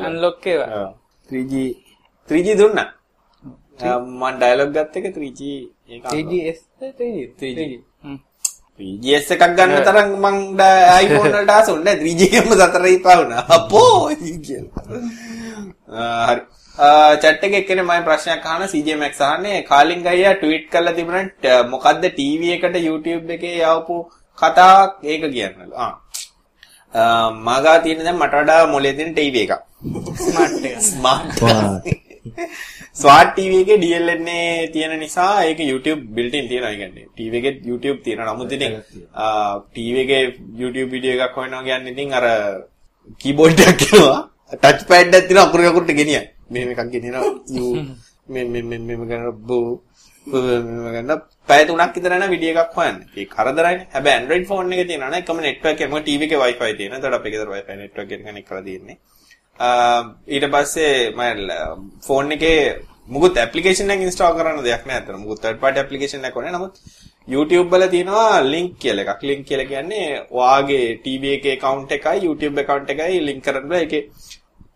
S3: unlock.
S4: ඒවා.
S3: ඔව් 3G 3G දුන්නා. මම ඩයලොග් ගත්ත එක 3G ඒක
S4: 3GS 3G 3G.
S3: 3GS එකක් ගන්න තරම් මං iPhone වලට ආසොන්නේ නැහැ 3G එකම සතර ඉපා වුණා. අපෝ කියලා. හරි. චැට් එකේ එක්කෙනේ මම ප්‍රශ්නයක් අහන CJ Max අහන්නේ කාලින් ගයියා ට්වීට් කරලා තිබුණා මොකද්ද TV එකට YouTube එකේ යවපු කතාවක් ඒක කියන්නලු. ආ. මගා තියෙන දැන් මට වඩා මොලේ තියෙන TV එකක්.
S4: ස්මාර්ට් එක.
S3: ස්මාර්ට්. ස්මාර්ට් TV එකේ DLNA තියෙන නිසා ඒක YouTube built in තියෙනවා කියන්නේ. TV එකේ YouTube තියෙනවා. නමුත් ඉතින් TV එකේ YouTube වීඩියෝ එකක් හොයනවා කියන්නේ ඉතින් අර කීබෝඩ් එකක් එනවා. ටච් පෑඩ් එකක් තියෙනවා අකුරු අකුරට ගෙනියන්න. මෙහෙම එකක් ගෙනියනවා. මෙ මෙ මෙ මෙම ගන්න බෝ ගන්න පැය තුනක් විතර යන වීඩියෝ එකක් හොයන්න. ඒක කරදරයිනේ. හැබැයි Android phone එකේ තියෙනවා නේ එකම network එක. මොකද TV එකේ Wi-Fi තියෙනවා. එතකොට අපේ ගෙදර Wi-Fi network එක කනෙක්ට් කරලා තියෙන්නේ. ඊට පස්සේ මම ෆෝන් එකේ මුකුත් ඇප්ලිකේෂන් එකක් ඉන්ස්ටෝල් කරන්න දෙයක් නෑ අතන. මුකුත් third party application එකක් ඕනේ. නමුත් YouTube වල තියෙනවා link කියලා එකක්. link කියලා කියන්නේ ඔයාගේ TV එකේ account එකයි YouTube account එකයි link කරන්න බෑ. ඒකේ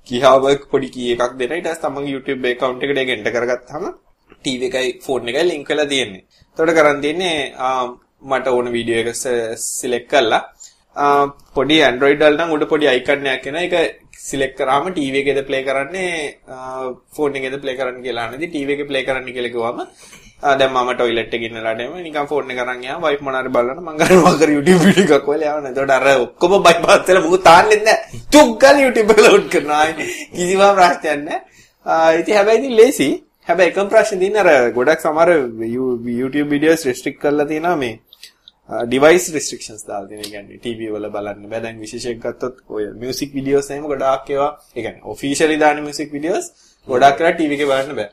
S3: කියාව පොඩි කී එකක් දෙන ඊට පස්සේ තමන්ගේ YouTube account එකට ඒක එන්ටර් කරගත්තාම TV එකයි phone එකයි link වෙලා තියෙන්නේ. එතකොට කරන් තියෙන්නේ මට ඕන වීඩියෝ එක සිලෙක්ට් කරලා පොඩි Android වල නම් උඩ පොඩි icon එකක් එනවා. ඒක සිලෙක්ට් කරාම TV එකේද play කරන්නේ phone එකේද play කරන්න කියලා අහනදී TV එකේ play කරන්න කියලා කිව්වම දැන් මම টয়ලට් එකේ ඉන්නලාට එම නිකන් ෆෝන් එක අරන් ගියාම වයිෆ් මොනාරි බලන්න මං කරනවා කර YouTube වීඩියෝ එකක් වල යවන. එතකොට අර ඔක්කොම බයිපාස් වෙලා මොකද තාන්නේ නැහැ. තුක් ගාන YouTube එක ලෝඩ් කරනවා. කිසිම ප්‍රශ්නයක් නැහැ. ඉතින් හැබැයි ඉතින් ලේසි. හැබැයි එකම ප්‍රශ්නේ තියෙන අර ගොඩක් සමහර YouTube videos restrict කරලා තියෙනවා මේ device restrictions දාලා තියෙන. ඒ කියන්නේ TV වල බලන්න බෑ. දැන් විශේෂයෙන් ගත්තොත් ඔය music videos එහෙම ගොඩාක් ඒවා ඒ කියන්නේ officially දාන music videos ගොඩාක් කරලා TV එකේ බලන්න බෑ.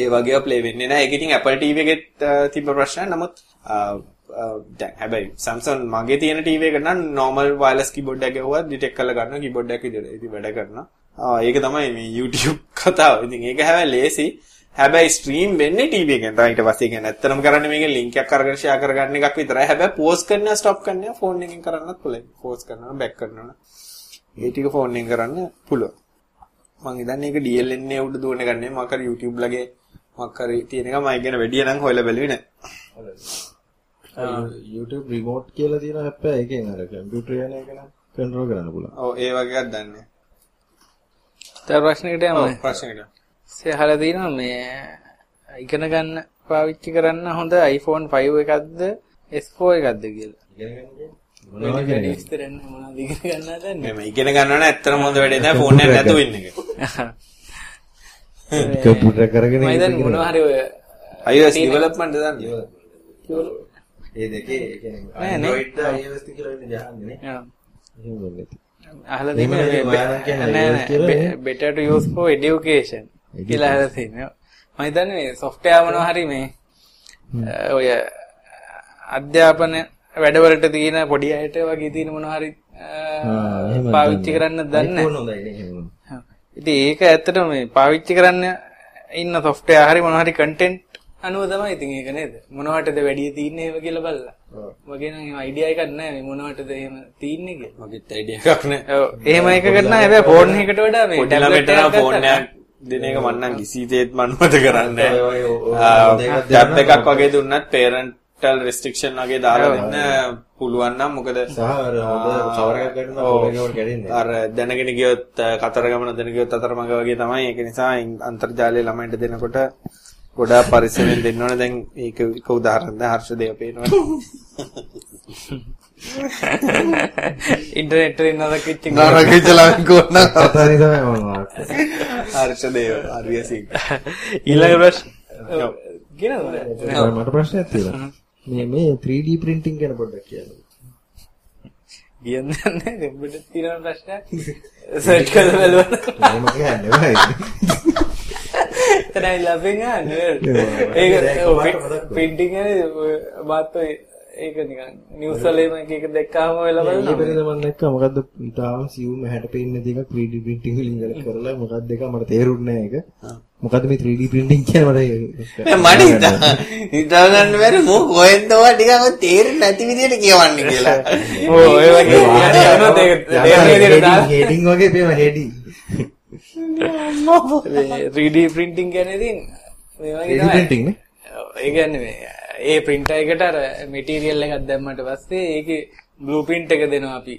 S3: ඒ වගේ ප්ලේ වෙන්නේ නැහැ. ඒක ඉතින් Apple TV එකෙත් තිබ්බ ප්‍රශ්නයක්. නමුත් දැන් හැබැයි Samsung මගේ තියෙන TV එක නම් normal wireless keyboard එකක් ගැහුවා detect කරලා ගන්නවා keyboard එකක් විදිහට. ඉතින් වැඩ කරනවා. ඒක තමයි මේ YouTube කතාව. ඉතින් ඒක හැබැයි ලේසි. හැබැයි ස්ට්‍රීම් වෙන්නේ TV එකෙන්. තමයි ඊට පස්සේ කියන්නේ ඇත්තටම කරන්නේ මේකෙන් link එකක් අරගෙන share කරගන්න එකක් විතරයි. හැබැයි pause කරනවා stop කරනවා phone එකෙන් කරන්නත් පුළුවන්. pause කරනවා back කරනවා. ඒ ටික phone එකෙන් කරන්න පුළුවන්. මං හිතන්නේ ඒක DLNA උඩ දුවන එක නෙමෙයි මම කර YouTube ලගේ මක් හරි තියෙන එක මම ඉගෙන වැඩි නම් හොයලා බැලුවේ නෑ.
S1: YouTube remote කියලා තියෙන app එක ඒකෙන් අර කම්පියුටර් යන එක නම් කන්ට්‍රෝල් කරන්න පුළුවන්.
S3: ඔව් ඒ වගේ එකක් දන්නේ.
S4: තව ප්‍රශ්නයකට යමු.
S3: ඔව් ප්‍රශ්නෙකට.
S4: සහලා තියෙනවා මේ ඉගෙන ගන්න පාවිච්චි කරන්න හොඳ iPhone 5 එකක්ද S4 එකක්ද කියලා.
S1: ඉගෙන ගන්න
S4: විස්තර නැහැ මොනවද ඉගෙන ගන්න හදන්නේ.
S3: මෙම ඉගෙන ගන්නව නම් ඇත්තටම හොඳ වැඩේ නෑ ෆෝන් එකක් නැතුව ඉන්න එක.
S1: කම්පියුටර් කරගෙන
S4: මම හිතන්නේ මොනවා හරි ඔය
S3: iOS development දන්නේ.
S1: ඒ දෙකේ ඒ කියන්නේ. Android ද iOS ද කියලා ඉන්නේ ජහන්නේ නේ. එහෙම වෙන්නේ.
S4: අහලා තියෙන්නේ better to use for education කියලා අහලා තියෙනවා. මම හිතන්නේ මේ software මොනවා හරි මේ ඔය අධ්‍යාපන වැඩවලට තියෙන පොඩි අයට වගේ තියෙන මොනවා හරි පාවිච්චි කරන්න දන්නේ නැහැ. ඒක ඇත්තටම මේ පාවිච්චි කරන්න ඉන්න software හරි මොනවා හරි content අනුව තමයි ඉතින් ඒක නේද? මොනවටද වැඩි තියෙන්නේ ඒව කියලා බලලා. මගේ නම් එහෙම අයිඩියා එකක් නැහැ මේ මොනවටද එහෙම තියෙන්නේ කියලා.
S3: මගෙත් අයිඩියා එකක් නෑ.
S4: ඔව්. එහෙම එකකට නම් හැබැයි ෆෝන් එකකට වඩා මේ
S3: ළමයට නම් ෆෝන් එකක් දෙන එක මම නම් කිසිසේත් මන්මත කරන්නේ
S1: ඔය- ඔය- ඔය- ඔය
S3: නෑ.
S1: දෙකක්
S3: ටැබ් එකක් වගේ දුන්නත් parental restriction වගේ දාලා දෙන්න පුළුවන් නම් මොකද?
S1: සහ අර
S3: දැනගෙන ගියොත් අ, කතර ගමන දැන ගියොත් අතරමඟ වගේ තමයි. ඒක නිසා ඉන්- අන්තර්ජාලය ළමයින්ට දෙනකොට ගොඩාක් පරිස්සමෙන් දෙන්න ඕනේ. දැන් ඒක එක උදාහරණයක් දැන් හර්ෂදේව පේනවා
S4: ඉන්ටර්නෙට් එකෙන් නරකිච්ච.
S3: නරකිච්ච කොන්න
S1: කතානේ තමයි මම.
S3: හර්ෂදේව හරියසින්
S4: ඊළඟ ප්‍රශ්න. කියනවද
S1: මට ප්‍රශ්නයක් තියෙනවා. මේ මේ 3D printing ගැන පොඩ්ඩක් කියන්න.
S4: කියන්නේ නැහැ ඔබට තියෙන ප්‍රශ්නයක් සර්ච් කරලා බලන්න
S1: මම කියන්නේ බෑ.
S4: එතනයි ලැබෙන් ගන්න
S1: ඒක
S4: පින්ටිං මාත් ඔය ඒක නිකන් නිවුස් වල එහෙම එක එක දැක්කම වෙලා බලනවා
S1: පෙරේද මම දැක්කා මොකද්ද ඉතාලම සියුම් හැට පේන්නේ දෙක 3D printing වලින් ඉඳලා කරලා මොකක්ද එක මට තේරුන්නේ නැහැ ඒක. මොකද්ද මේ 3D printing කියන්නේ මට
S3: මට හිතා හිතා ගන්න බැරි මෝ කොහෙන්ද ඔය ටිකක් තේරෙන්නේ නැති විදිහට කියවන්නේ කියලා.
S4: ඕ ඔය වගේ අනොත් ඒක තේරෙන විදිහට දාලා
S1: හෙඩින් වගේ පේම හෙඩින්.
S4: 3D printing කියන්නේ ඉතින් මේ වගේ
S1: 3D
S4: තමයි.
S1: printing නේ.
S4: ඔව්, ඒ කියන්නේ මේ ඒ printer එකට අර material එකක් දැම්මට පස්සේ ඒකේ blueprint එක දෙනවා අපි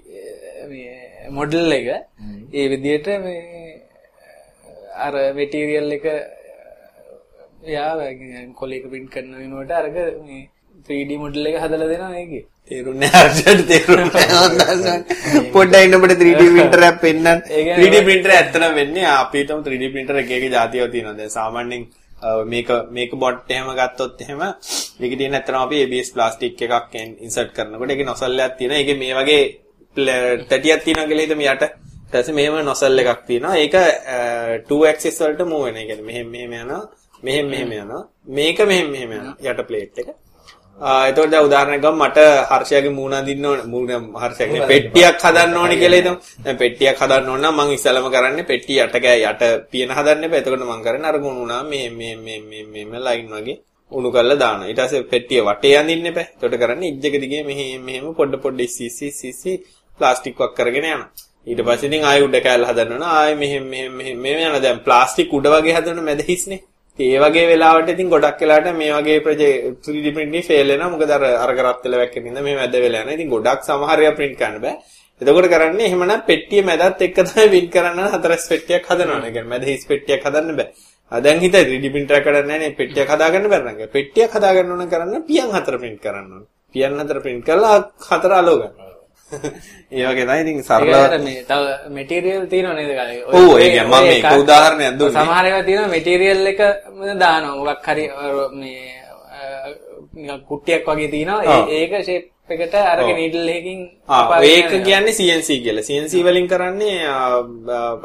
S4: මේ model එක. ඒ විදිහට මේ අර material එක යා කොලේක print කරන වෙනුවට අරක මේ 3D model එක හදලා දෙනවා ඒකේ.
S3: තේරුන්නේ හර්ෂට තේරුන්නේ නැහැ. පොඩ්ඩක් ඉන්න ඔබට 3D printer එකක් පෙන්නන්න.
S4: ඒ කියන්නේ
S3: 3D printer ඇත්තටම වෙන්නේ අපි හිතමු 3D printer එක එක જાතියව තියෙනවා. දැන් සාමාන්‍යයෙන් මේක මේක බොට් එහෙම ගත්තොත් එහෙම මේකේ තියෙන ඇත්තටම අපි ABS ප්ලාස්ටික් එකක් ඉන්සර්ට් කරනකොට ඒකේ නොසල් එකක් තියෙනවා. ඒකේ මේ වගේ ප්ල- තැටියක් තියෙනවා කියලා හිතමු යට. ඊට පස්සේ මෙහෙම නොසල් එකක් තියෙනවා. ඒක 2 axis වලට move වෙන. ඒ කියන්නේ මෙහෙම මෙහෙම යනවා. මෙහෙම මෙහෙම යනවා. මේක මෙහෙම මෙහෙම යනවා. යට ප්ලේට් එක. එතකොට දැන් උදාහරණයක් ගමු මට හර්ෂයාගේ මූණ අඳින්න ඕන මූණ හර්ෂයාගේ පෙට්ටියක් හදන්න ඕනේ කියලා හිතමු. දැන් පෙට්ටියක් හදන්න ඕන නම් මම ඉස්සෙල්ලාම කරන්නේ පෙට්ටිය යට ගෑ යට පියන හදන්න එපා. එතකොට මම කරන්නේ අර ගුණ උනා මේ මේ මේ මේ මේ ලයින් වගේ උණු කරලා දානවා. ඊට පස්සේ පෙට්ටිය වටේ අඳින්න එපා. එතකොට කරන්නේ ඉජ්ජක දිගේ මෙහෙ මෙහෙම පොඩ පොඩ ඉස්සි ඉස්සි ප්ලාස්ටික් වක් කරගෙන යනවා. ඊට පස්සේ ඉතින් ආයෙ උඩ කෑල්ල හදන්න ඕන. ආයෙ මෙහෙම මෙහෙම මෙහෙම මෙහෙම යනවා. දැන් ප්ලාස්ටික් උඩ වගේ හදන්න මැද හිස්නේ. ඉතින් ඒ වගේ වෙලාවට ඉතින් ගොඩක් වෙලාවට මේ වගේ ප්‍රොජෙක්ට් 3D printing fail වෙනවා. මොකද අර අර කරත් වෙලා වැක්කෙන ඉඳන් මේ මැද වෙලා යනවා. ඉතින් ගොඩක් සමහර ඒවා print කරන්න බෑ. එතකොට කරන්නේ එහෙමනම් පෙට්ටිය මැදත් එක්ක තමයි print කරන්න හතරස් පෙට්ටියක් හදනවා. ඒ කියන්නේ මැද හිස් පෙට්ටියක් හදන්න බෑ. ආ දැන් හිතයි 3D printer එකක් කරන්නේ නැහැ නේ පෙට්ටියක් හදාගන්න බැරි නම්. පෙට්ටියක් හදාගන්න ඕන කරන්න පියන් හතර print කරන්න ඕන. පියන් හතර print කරලා හතර අලෝ ගන්න. ඒ වගේ තමයි ඉතින් සරලව
S4: මේ තව මැටීරියල් තියෙනව නේද? ඔය-
S3: ඔව්, ඒ කියන්නේ මම මේක උදාහරණයක් දුන්නේ.
S4: සමහර ඒවා තියෙනවා මැටීරියල් එක දානවා. මොකක් හරි මේ නිකන් කුට්ටියක් වගේ තියෙනවා. ඒක ෂේප් එකට
S3: ඔව්.
S4: නීඩල් එකකින්
S3: ඒක. කියන්නේ CNC කියලා. CNC වලින් කරන්නේ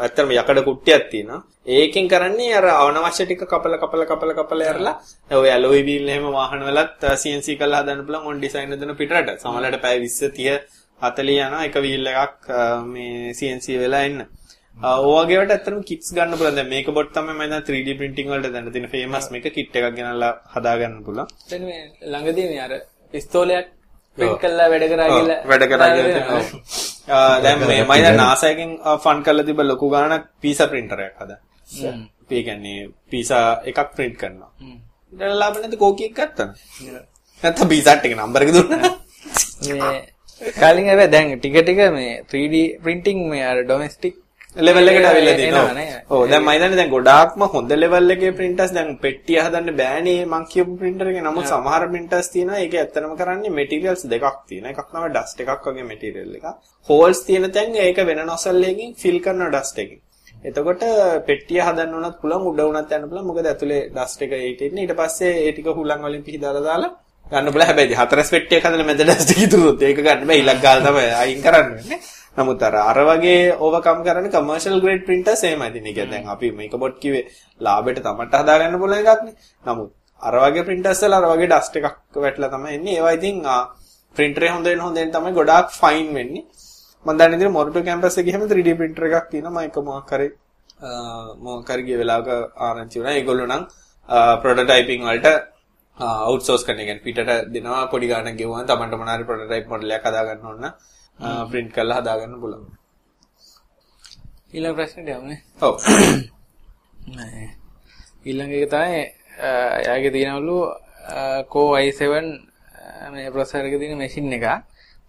S3: ඇත්තටම යකඩ කුට්ටියක් තියෙනවා. ඒකෙන් කරන්නේ අර අනවශ්‍ය ටික කපල කපල කපල කපල ඇරලා ඔය ඇලොයි වීල් එහෙම වාහන වලත් CNC කරලා හදන්න පුළුවන් ඔන් ඩිසයින් හදන පිටරට. සමහරවිට පැය 20 30 40 යනවා එක වීල් එකක් මේ CNC වෙලා එන්න. ඕවගේ වට ඇත්තටම කිට්ස් ගන්න පුළුවන්. දැන් මේක බොට් තමයි මම දැන් 3D printing වලට දැන් තියෙන famous මේක කිට් එකක් ගෙනල්ලා හදා ගන්න පුළුවන්.
S4: දැන් මේ ළඟදී මේ අර පිස්තෝලයක් print කරලා වැඩ කරා කියලා
S3: වැඩ කරා කියලා දැන් මේ මම දැන් NASA එකෙන් ෆන් කරලා තිබ්බ ලොකු ගාණක් පීසා printer එකක් හදා. ඒ කියන්නේ පීසා එකක් print කරනවා. ඊට ලාභ නැති කෝකි එකක් ගත්තා. නැත්නම් පීසාට් එක නම්බර් එක දුන්නා.
S4: මේ කලින් හැබැයි දැන් ටික ටික මේ 3D printing මේ අර domestic
S3: ලෙවල් එකට අවිල්ලා.
S4: නේද?
S3: ඔව් දැන් මම හිතන්නේ දැන් ගොඩාක්ම හොඳ ලෙවල් එකේ printers දැන් පෙට්ටිය හදන්න බෑනේ මං කියපු printer එකේ. නමුත් සමහර printers තියෙනවා ඒක ඇත්තටම කරන්නේ materials දෙකක් තියෙනවා. එකක් තමයි dust එකක් වගේ material එකක්. holes තියෙන තැන් ඒක වෙන nozzle එකකින් fill කරන dust එකකින්. එතකොට පෙට්ටිය හදන්න උනත් පුළුවන් උඩ උනත් යන්න පුළුවන් මොකද ඇතුලේ dust එක ඒට ඉන්නේ ඊට පස්සේ ඒ ටික හුලං වලින් පිහදාලා දාලා ගන්න පුළුවන් හැබැයි හතරස් පෙට්ටියක් හදලා මැද dust එක ඉතුරුත් ඒක ගන්න. බෑ ඉලක්ක ගාලා තමයි අයින් කරන්න. වෙන්නේ නමුත් අර අර වගේ ඕවර්කම් කරන්න කමර්ෂල් ග්‍රේඩ් printers එහෙමයි ඉතින්. ඒක දැන් අපි මේක බොට් කිව්වේ ලාභයට තමන්ට හදා ගන්න පුළුවන් එකක් නේ. නමුත් අර වගේ printers වල අර වගේ dust එකක් වැටලා තමයි එන්නේ. ඒවා ඉතින් printer එක හොඳ වෙන හොඳ වෙන තමයි ගොඩාක් ෆයින් වෙන්නේ. මම දන්නේ ඉතින් මොරටු කැම්පස් එකේ හැම 3D printer එකක් තියෙනවා. මම එක මොකක් හරි මොකක් හරි ගිය වෙලාවක ආරංචි වුණා. ඒගොල්ලෝ නම් ප්‍රොටෝටයිපින් වලට අවුට්සෝස් කරන එක පිටට දෙනවා පොඩි ගාණක් ගෙවුවා තමන්ට මොන හරි ප්‍රොටෝටයිප් මොඩල් එකක් හදා ගන්න ඕන print කරලා හදා ගන්න පුළුවන්.
S4: ඊළඟ ප්‍රශ්නෙට යමුනේ.
S3: ඔව්.
S4: ඊළඟ එක තමයි එයාගේ තියෙනවලු Core i7 මේ ප්‍රොසෙසර් එකේ තියෙන මැෂින් එක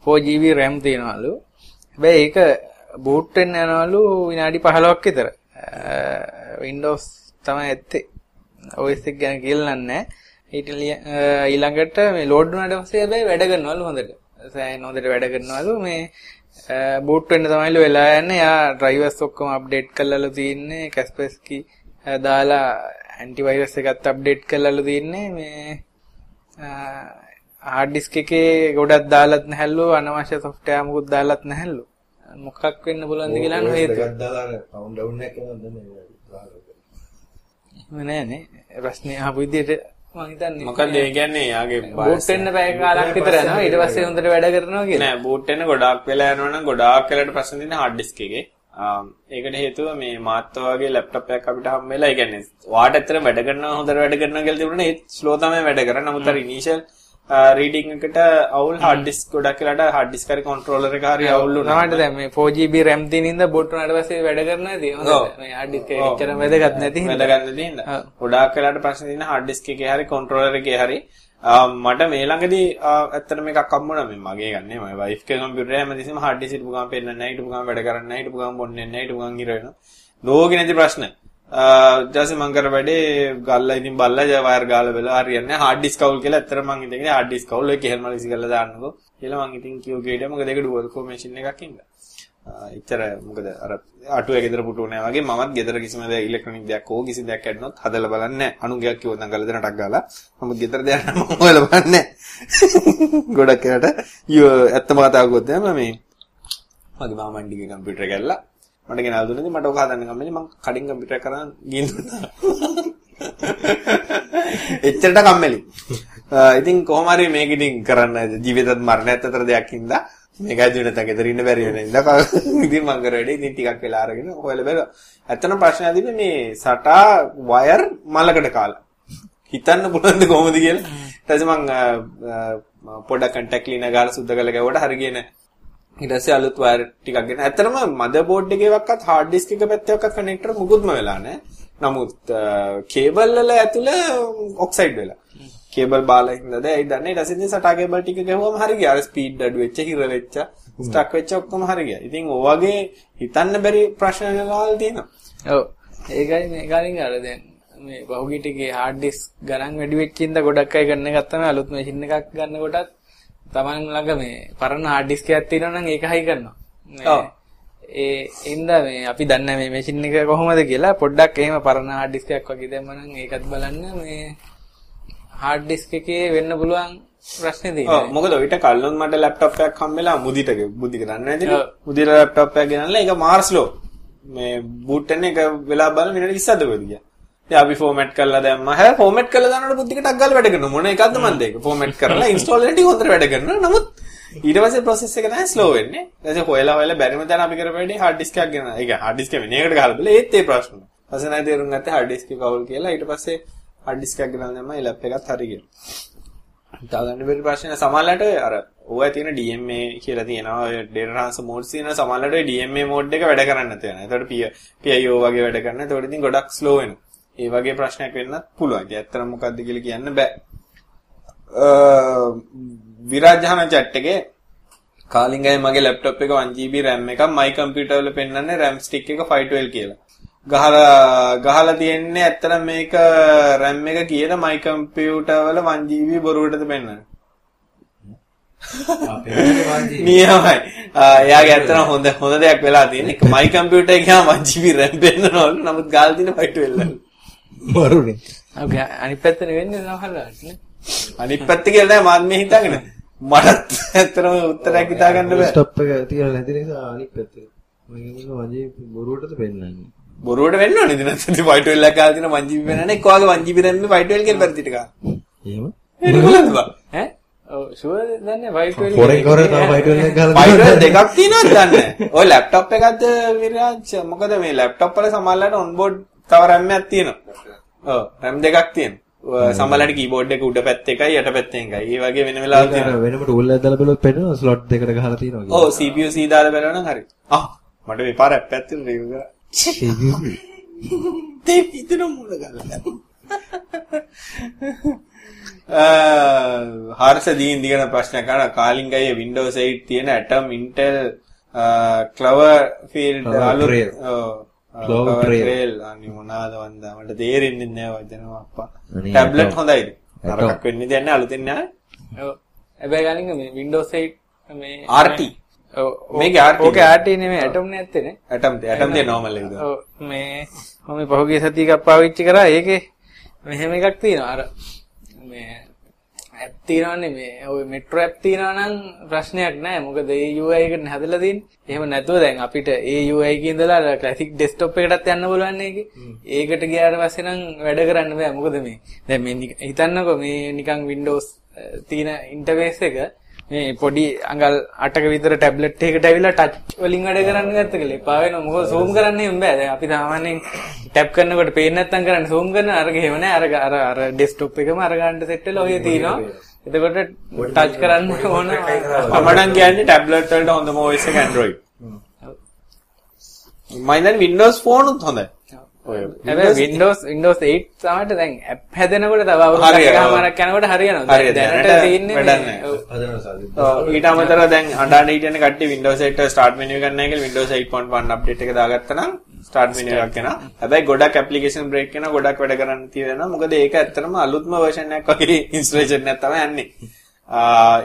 S4: 4GB RAM තියෙනවලු. හැබැයි ඒක boot වෙන්න යනවලු විනාඩි 15ක් විතර. Windows තමයි ඇත්තේ. OS එක ගැන කියලා නැහැ. ඊට ඊළඟට මේ ලෝඩ් වුණාට පස්සේ හැබැයි වැඩ කරනවලු හොඳට. සෑහෙන හොඳට වැඩ කරනවලු මේ බූට් වෙන්න තමයිලු වෙලා යන්නේ. යා ඩ්‍රයිවර්ස් ඔක්කොම අප්ඩේට් කරලාලු තින්නේ. Kaspersky දාලා ඇන්ටිවයිරස් එකත් අප්ඩේට් කරලාලු තින්නේ. මේ හાર્ඩ් ඩිස්ක් එකේ ගොඩක් දාලත් නැහැලු අනවශ්‍ය සොෆ්ට්වෙයාර් මුකුත් දාලත් නැහැලු. මොකක් වෙන්න පුළුවන්ද කියලා නෝ හේතුව.
S1: එකක් දාලා ඩවුන් එකක් කරනවද මේ
S4: එහෙම නෑනේ. ප්‍රශ්නේ අහපු විදිහට මම හිතන්නේ.
S3: මොකද ඒ කියන්නේ යාගේ
S4: බූට් වෙන්න පැය කාලක් විතර යනවා. ඊට පස්සේ හොඳට වැඩ කරනවා කියලා.
S3: නෑ බූට් වෙන ගොඩාක් වෙලා යනවනම් ගොඩාක් වෙලාට ප්‍රශ්න තියෙන hard disk එකේ. ඒකට හේතුව මේ මාත්ත වගේ ලැප්ටොප් එකක් අපිට හම් වෙලා ඒ කියන්නේ වාට ඇත්තට වැඩ කරනවා හොඳට වැඩ කරනවා කියලා තිබුණා ඒත් ස්ලෝ තමයි වැඩ කරන්නේ. නමුත් අර ඉනිෂියල් රීඩින් එකට අවුල් hard disk ගොඩක් වෙලාට hard disk හරි controller එක හරි අවුල් වුණා.
S4: නමට දැන් මේ 4GB RAM තියෙන ඉඳ බෝට් වුණාට පස්සේ වැඩ නැති.
S3: ඔව්.
S4: හොඳට. මේ hard disk එක එච්චරම වැදගත් නැති හින්දා.
S3: වැඩ ගන්න තියෙන.
S4: ඔව්.
S3: ගොඩාක් වෙලාට ප්‍රශ්න තියෙන hard disk එකේ හරි controller එකේ හරි මට මේ ළඟදී ඇත්තටම එකක් හම්බුණා මේ මගේ ගන්නේ මම wife ගේ කම්පියුටරේ හැමදෙස්සම hard disk හිටපු ගමන් පෙන්නන්නේ නැහැ හිටපු ගමන් වැඩ කරන්නේ නැහැ හිටපු ගමන් බොන්නේ නැහැ හිටපු ගමන් ඉර වෙනවා. ලෝකේ නැති ප්‍රශ්න. ඊටසේ මං කර වැඩේ ගල්ලා ඉතින් බල්ලා ජය වයර් ගාලා වෙලා හරියන්නේ නැහැ. Hard disk කවුල් කියලා ඇත්තට මං ඉතින් hard disk කවුල් එක කෙහෙල් මලිසි කරලා දාන්නකෝ කියලා මං ඉතින් කියෝ ගේඩිය. මොකද ඒක ඩුවල් කෝ මැෂින් එකක් ඉඳලා. එච්චර මොකද අර අටුවේ ගෙදර පුටු නෑ වගේ මමත් ගෙදර කිසිම දෙයක් ඉලෙක්ට්‍රොනික දෙයක් හෝ කිසි දෙයක් ඇඩනොත් හදලා බලන්නේ නෑ. අනුගයක් කිව්වොත් නම් ගල දෙනටක් ගාලා. මම ගෙදර දෙයක් නම් මම හොයලා බලන්නේ නෑ. ගොඩක් කරට ඇත්ත මාතාවකුත් දැම්ම මේ මගේ මාමණ්ඩිගේ කම්පියුටර් එක ඇල්ලා. මට ගෙනල්ලා දුන්නා මට ඔක හදන්න කම්මැලි මම කඩින් කම්පියුටර් කරන් ගිහින් දුන්නා එච්චරට කම්මැලි. ඉතින් කොහොම හරි මේක ඉතින් කරන්න ජීවිතත් මරණයත් අතර දෙයක් ඉඳලා මේක ඇදුවේ නැත්නම් ගෙදර ඉන්න බැරි වෙන ඉඳලා ඉතින් මං කර වැඩේ ඉතින් ටිකක් වෙලා අරගෙන හොයලා බැලුවා. ඇත්තටම ප්‍රශ්නයක් තිබ්බේ මේ සටා වයර් මලකට කාලා. හිතන්න පුළුවන්ද කොහොමද කියලා. ඊට පස්සේ මං පොඩක් කන්ටැක්ට් ක්ලීනර් ගාලා සුද්ධ කරලා ගැවුවට හරි ගියේ නැහැ. ඊට පස්සේ අලුත් වයර් ටිකක් ගෙන. ඇත්තටම මදර් බෝඩ් එකේවත් hard disk එක පැත්තේවත් කනෙක්ටර් මුකුත්ම වෙලා නැහැ. නමුත් කේබල් වල ඇතුළ ඔක්සයිඩ් වෙලා. කේබල් බාලා හින්දාද ඇයි දන්නේ ඊට පස්සේ ඉතින් සටා කේබල් ටික ගහුවම හරි ගියා. අර ස්පීඩ් අඩු වෙච්ච, හිර වෙච්ච, ස්ටක් වෙච්ච ඔක්කොම හරි ගියා. ඉතින් ඔය වගේ හිතන්න බැරි ප්‍රශ්න වල තියෙනවා.
S4: ඔව්. ඒකයි මේ කාලින් අර දැන් මේ පහුගිය ටිකේ hard disk ගණන් වැඩි වෙච්ච ඉඳ ගොඩක් අය ගන්න එකක් තමයි අලුත් මැෂින් එකක් ගන්න කොටත් Taman ළඟ මේ පරණ hard disk එකක් තියෙනවා නම් ඒක හයි කරනවා.
S3: ඔව්.
S4: ඒ ඉඳා මේ අපි දන්නේ මේ මැෂින් එක කොහොමද කියලා පොඩ්ඩක් එහෙම පරණ hard disk එකක් වගේ දැම්මනම් ඒකත් බලන්න මේ hard disk එකේ වෙන්න පුළුවන් ප්‍රශ්නේ
S3: ඔව්
S4: තියෙනවා.
S3: මොකද ඔයිට කල්ලොත් මට ලැප්ටොප් එකක් හම්බෙලා මුදිට මුදික දන්නේ නැතිනේ.
S4: ඔව්.
S3: මුදිට ලැප්ටොප් එකක් ගෙනල්ලා ඒක මාර්ස්ලෝ. මේ බූට් එක වෙලා බලන විනාඩි 20ද වෙද ගියා. ඉතින් අපි ෆෝමැට් කරලා දැම්මා. හැබැයි ෆෝමැට් කරලා දානකොට බුද්ධිකට අග්ගල වැඩ කරනවා. මොන එකක්ද මන්ද ඒක. ෆෝමැට් කරලා ඉන්ස්ටෝල් වෙන ටික හොඳට වැඩ කරනවා. නමුත් ඊට පස්සේ process එක තමයි slow වෙන්නේ. ඊට පස්සේ හොයලා හොයලා බැරිම තැන අපි කරපෙන්නේ hard disk එකක් ගෙනන. ඒක hard disk එක වෙන එකට ගහලා බලලා ඒත් ඒ ප්‍රශ්න. ඊපස්සේ නැති තේරුම් ගත්තේ hard disk එක කවුල් කියලා. ඊට පස්සේ hard disk එකක් ගෙනල්ලා දැම්මා. ඒ ලැප් එකත් හරි ගියා. දාගන්න බැරි ප්‍රශ්න සමහරවිට අර ඕවා තියෙන DMA කියලා තියෙනවා ඔය data transfer modes තියෙන සමහරවිට ඔය DMA mode එක වැඩ කරන්නේ නැති වෙනවා. ඒතකොට PIO වගේ වැඩ කරනවා. ඒතකොට ඉතින් ගොඩක් slow වෙනවා. ඒ වගේ ප්‍රශ්නයක් වෙන්නත් පුළුවන්. ඒක ඇත්තටම මොකද්ද කියලා කියන්න බෑ. අ විරාජහන chat එකේ කාලින්ගයි මගේ ලැප්ටොප් එක 1GB RAM එකක් my computer වල පෙන්වන්නේ RAM stick එක 512 කියලා. ගහලා ගහලා තියෙන්නේ ඇත්තටම මේක RAM එක කියන my computer වල 1GB බොරුවටද පෙන්වන්නේ. නියමයි. ආ, එයාගේ ඇත්තටම හොඳ හොඳ දෙයක් වෙලා තියෙන්නේ. my computer එක ගාම 1GB RAM පෙන්වනවලු. නමුත් ගාලා තියෙන 512.
S1: මරුනේ.
S4: ඔව් අනිත් පැත්තට වෙන්නේ සමහරවිට නේ.
S3: අනිත් පැත්ත කියලා නෑ මාත් මේ හිතාගෙන. මටත් ඇත්තටම උත්තරයක් හිතා ගන්න බෑ.
S1: ස්ටොප් එක තියලා නැති නිසා අනිත් පැත්තට. මම වජේ බොරුවටද පෙන්නන්නේ.
S3: බොරුවට වෙන්න ඕනේ ඉතින් නැත්නම් 512 එකක් ගාලා තියෙන 1GB වෙනනේ එක්ක වගේ 1GB RAM මේ 512 කියන පරිදිට ගා.
S1: එහෙම?
S3: ඒක බලන්න බා.
S4: ඈ ඔව් ෂුවර් දන්නේ 512
S1: හොරෙන් හොරෙන් තව 512 එක ගහලා
S3: ෆයිබර් දෙකක් තියෙනවද දන්නේ නැහැ. ඔය ලැප්ටොප් එකක්ද විරාජ් මොකද මේ ලැප්ටොප් වල සමහරවිට ඔන්බෝඩ් තව RAM එකක් තියෙනවා. ඔව් RAM දෙකක් තියෙනවා. සමහරවිට කීබෝඩ් එක උඩ පැත්තේ එකයි යට පැත්තේ එකයි. ඒ වගේ වෙන වෙලාවල් තියෙනවා.
S1: වෙනම ටූල් එකක් දාලා බලුවොත් පේනවා ස්ලොට් දෙකට ගහලා තියෙනවා කියලා.
S3: ඔව් CPU C දාලා බලනවා නම් හරි. ආ මට මේ පාර ඇප් එකක් තියෙන රිව් කරා. තේ පිටන මුල ගලලා. හර්ෂ දීන් දිගන ප්‍රශ්න කරන කාලිංගයේ Windows 8 තියෙන Atom Intel Cloverfield
S1: Clover
S3: අලුත්
S1: Trail. Trail
S3: අනේ මොනවාද වන්දා? මට තේරෙන්නේ නැහැ වචන අප්පා. ටැබ්ලට්. හොඳයිද. නරකක් වෙන්නේ දැන් අලුතෙන් නෑ?
S4: හැබැයි ගලින්ග මේ Windows 8 මේ
S3: RT මේකේ RT
S4: ඕකේ RT නෙමෙයි Atom නේ ඇත්තේ නේ.
S3: Atom Atom දෙය normal එකද?
S4: ඔව් මේ මම පහුගිය සතියක පාවිච්චි කරා ඒකේ මෙහෙම එකක් තියෙනවා. අර මේ ඇප් තියෙනවනේ මේ ඔය මෙට්‍රෝ ඇප් තියෙනවා නම් ප්‍රශ්නයක් නැහැ මොකද ඒ UI එකට හදලා තියෙන්නේ. එහෙම නැතුව දැන් අපිට ඒ UI එකේ ඉඳලා ක්ලාසික් ඩෙස්ක්ටොප් එකටත් යන්න බලන්න ඒකේ. ඒකට ගියාට පස්සේ නම් වැඩ කරන්න බෑ. මොකද මේ? දැන් මේ නික- හිතන්නකෝ මේ නිකන් Windows තියෙන ඉන්ටර්ෆේස් එක මේ පොඩි අඟල් 8ක විතර ටැබ්ලට් එකකට ඇවිල්ලා ටච් වලින් වැඩ කරන්න ගත්ත කියලා එපා වෙනවා. මොකද zoom කරන්න බෑ. දැන් අපි සාමාන්‍යයෙන් ටැප් කරනකොට පේන්නේ නැත්නම් කරන්නේ zoom කරන අරග එහෙම නෑ. අර අර අර ඩෙස්ක්ටොප් එකම අර ගන්න සෙට් වෙලා ඔය තියෙනවා. එතකොට ටච් කරන්න ඕන.
S3: මම කියන්නේ ටැබ්ලට් වලට හොඳම OS එක Android. මම දැන් Windows phone උත් හොඳයි ඔය
S4: Windows Windows 8 සමහරට දැන් ඇප් හැදෙනකොට තව අවුරුදු
S3: හරි, ඔව්.
S4: එකමාරක් යනකොට හරියනවා දැනට තියෙන්නේ
S3: වැඩක් නැහැ. ඊට අමතරව දැන් අඬාන හිටියන කට්ටිය Windows 8 start menu එක ගන්න නැහැ කියලා Windows 8.1 update එක දාගත්තා නම් start menu එකක් එනවා. හැබැයි ගොඩක් application break වෙනවා ගොඩක් වැඩ කරන්න තියෙනවා. මොකද ඒක ඇත්තටම අලුත්ම version එකක් වගේ installation එකක් තමයි යන්නේ.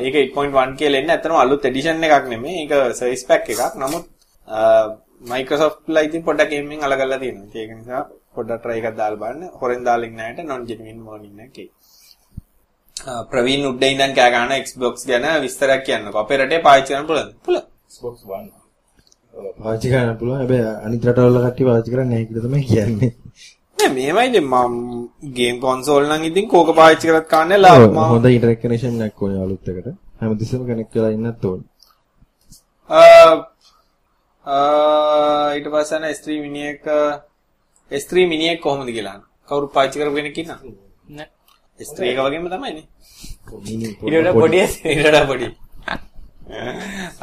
S3: ඒක 8.1 කියලා එන්නේ ඇත්තටම අලුත් edition එකක් නෙමෙයි. ඒක service pack එකක්. නමුත් Microsoft ලා ඉතින් පොඩ්ඩක් gaming අලගල්ලා තියෙනවා. ඒක නිසා පොඩ්ඩක් try එකක් දාලා බලන්න. හොරෙන් දාලා ඉන්න අයට non genuine warning. ආ, ප්‍රවීන් උඩේ ඉඳන් කෑ ගන්න Xbox ගැන විස්තරයක් කියන්නකෝ. අපේ රටේ පාවිච්චි කරන්න පුළුවන්ද? පුළුවන්.
S1: Xbox One. පාවිච්චි කරන්න පුළුවන්. හැබැයි අනිත් රටවල කට්ටිය පාවිච්චි කරන්නේ නැහැ කියලා තමයි කියන්නේ.
S3: නෑ මේමයි ඉතින් මම ගේම් කන්සෝල් නම් ඉතින් කෝක පාවිච්චි කරත් කන්නේ ලාභ
S1: හොඳ ඉන්ටර්නෙට් කනෙක්ෂන් එකක් ඕනේ අලුත් එකට. හැමතිස්සෙම කනෙක්ට් වෙලා ඉන්නත් ඕනේ.
S3: ඊට පස්සේ යන S3 mini එක S3 mini එක කොහොමද කියලා අහනවා. කවුරු පාවිච්චි කරපු කෙනෙක් ඉන්නවද?
S4: නෑ.
S3: S3 එක වගේම තමයිනේ.
S1: මිනි
S4: ඊට පොඩි
S3: ඊට පොඩි.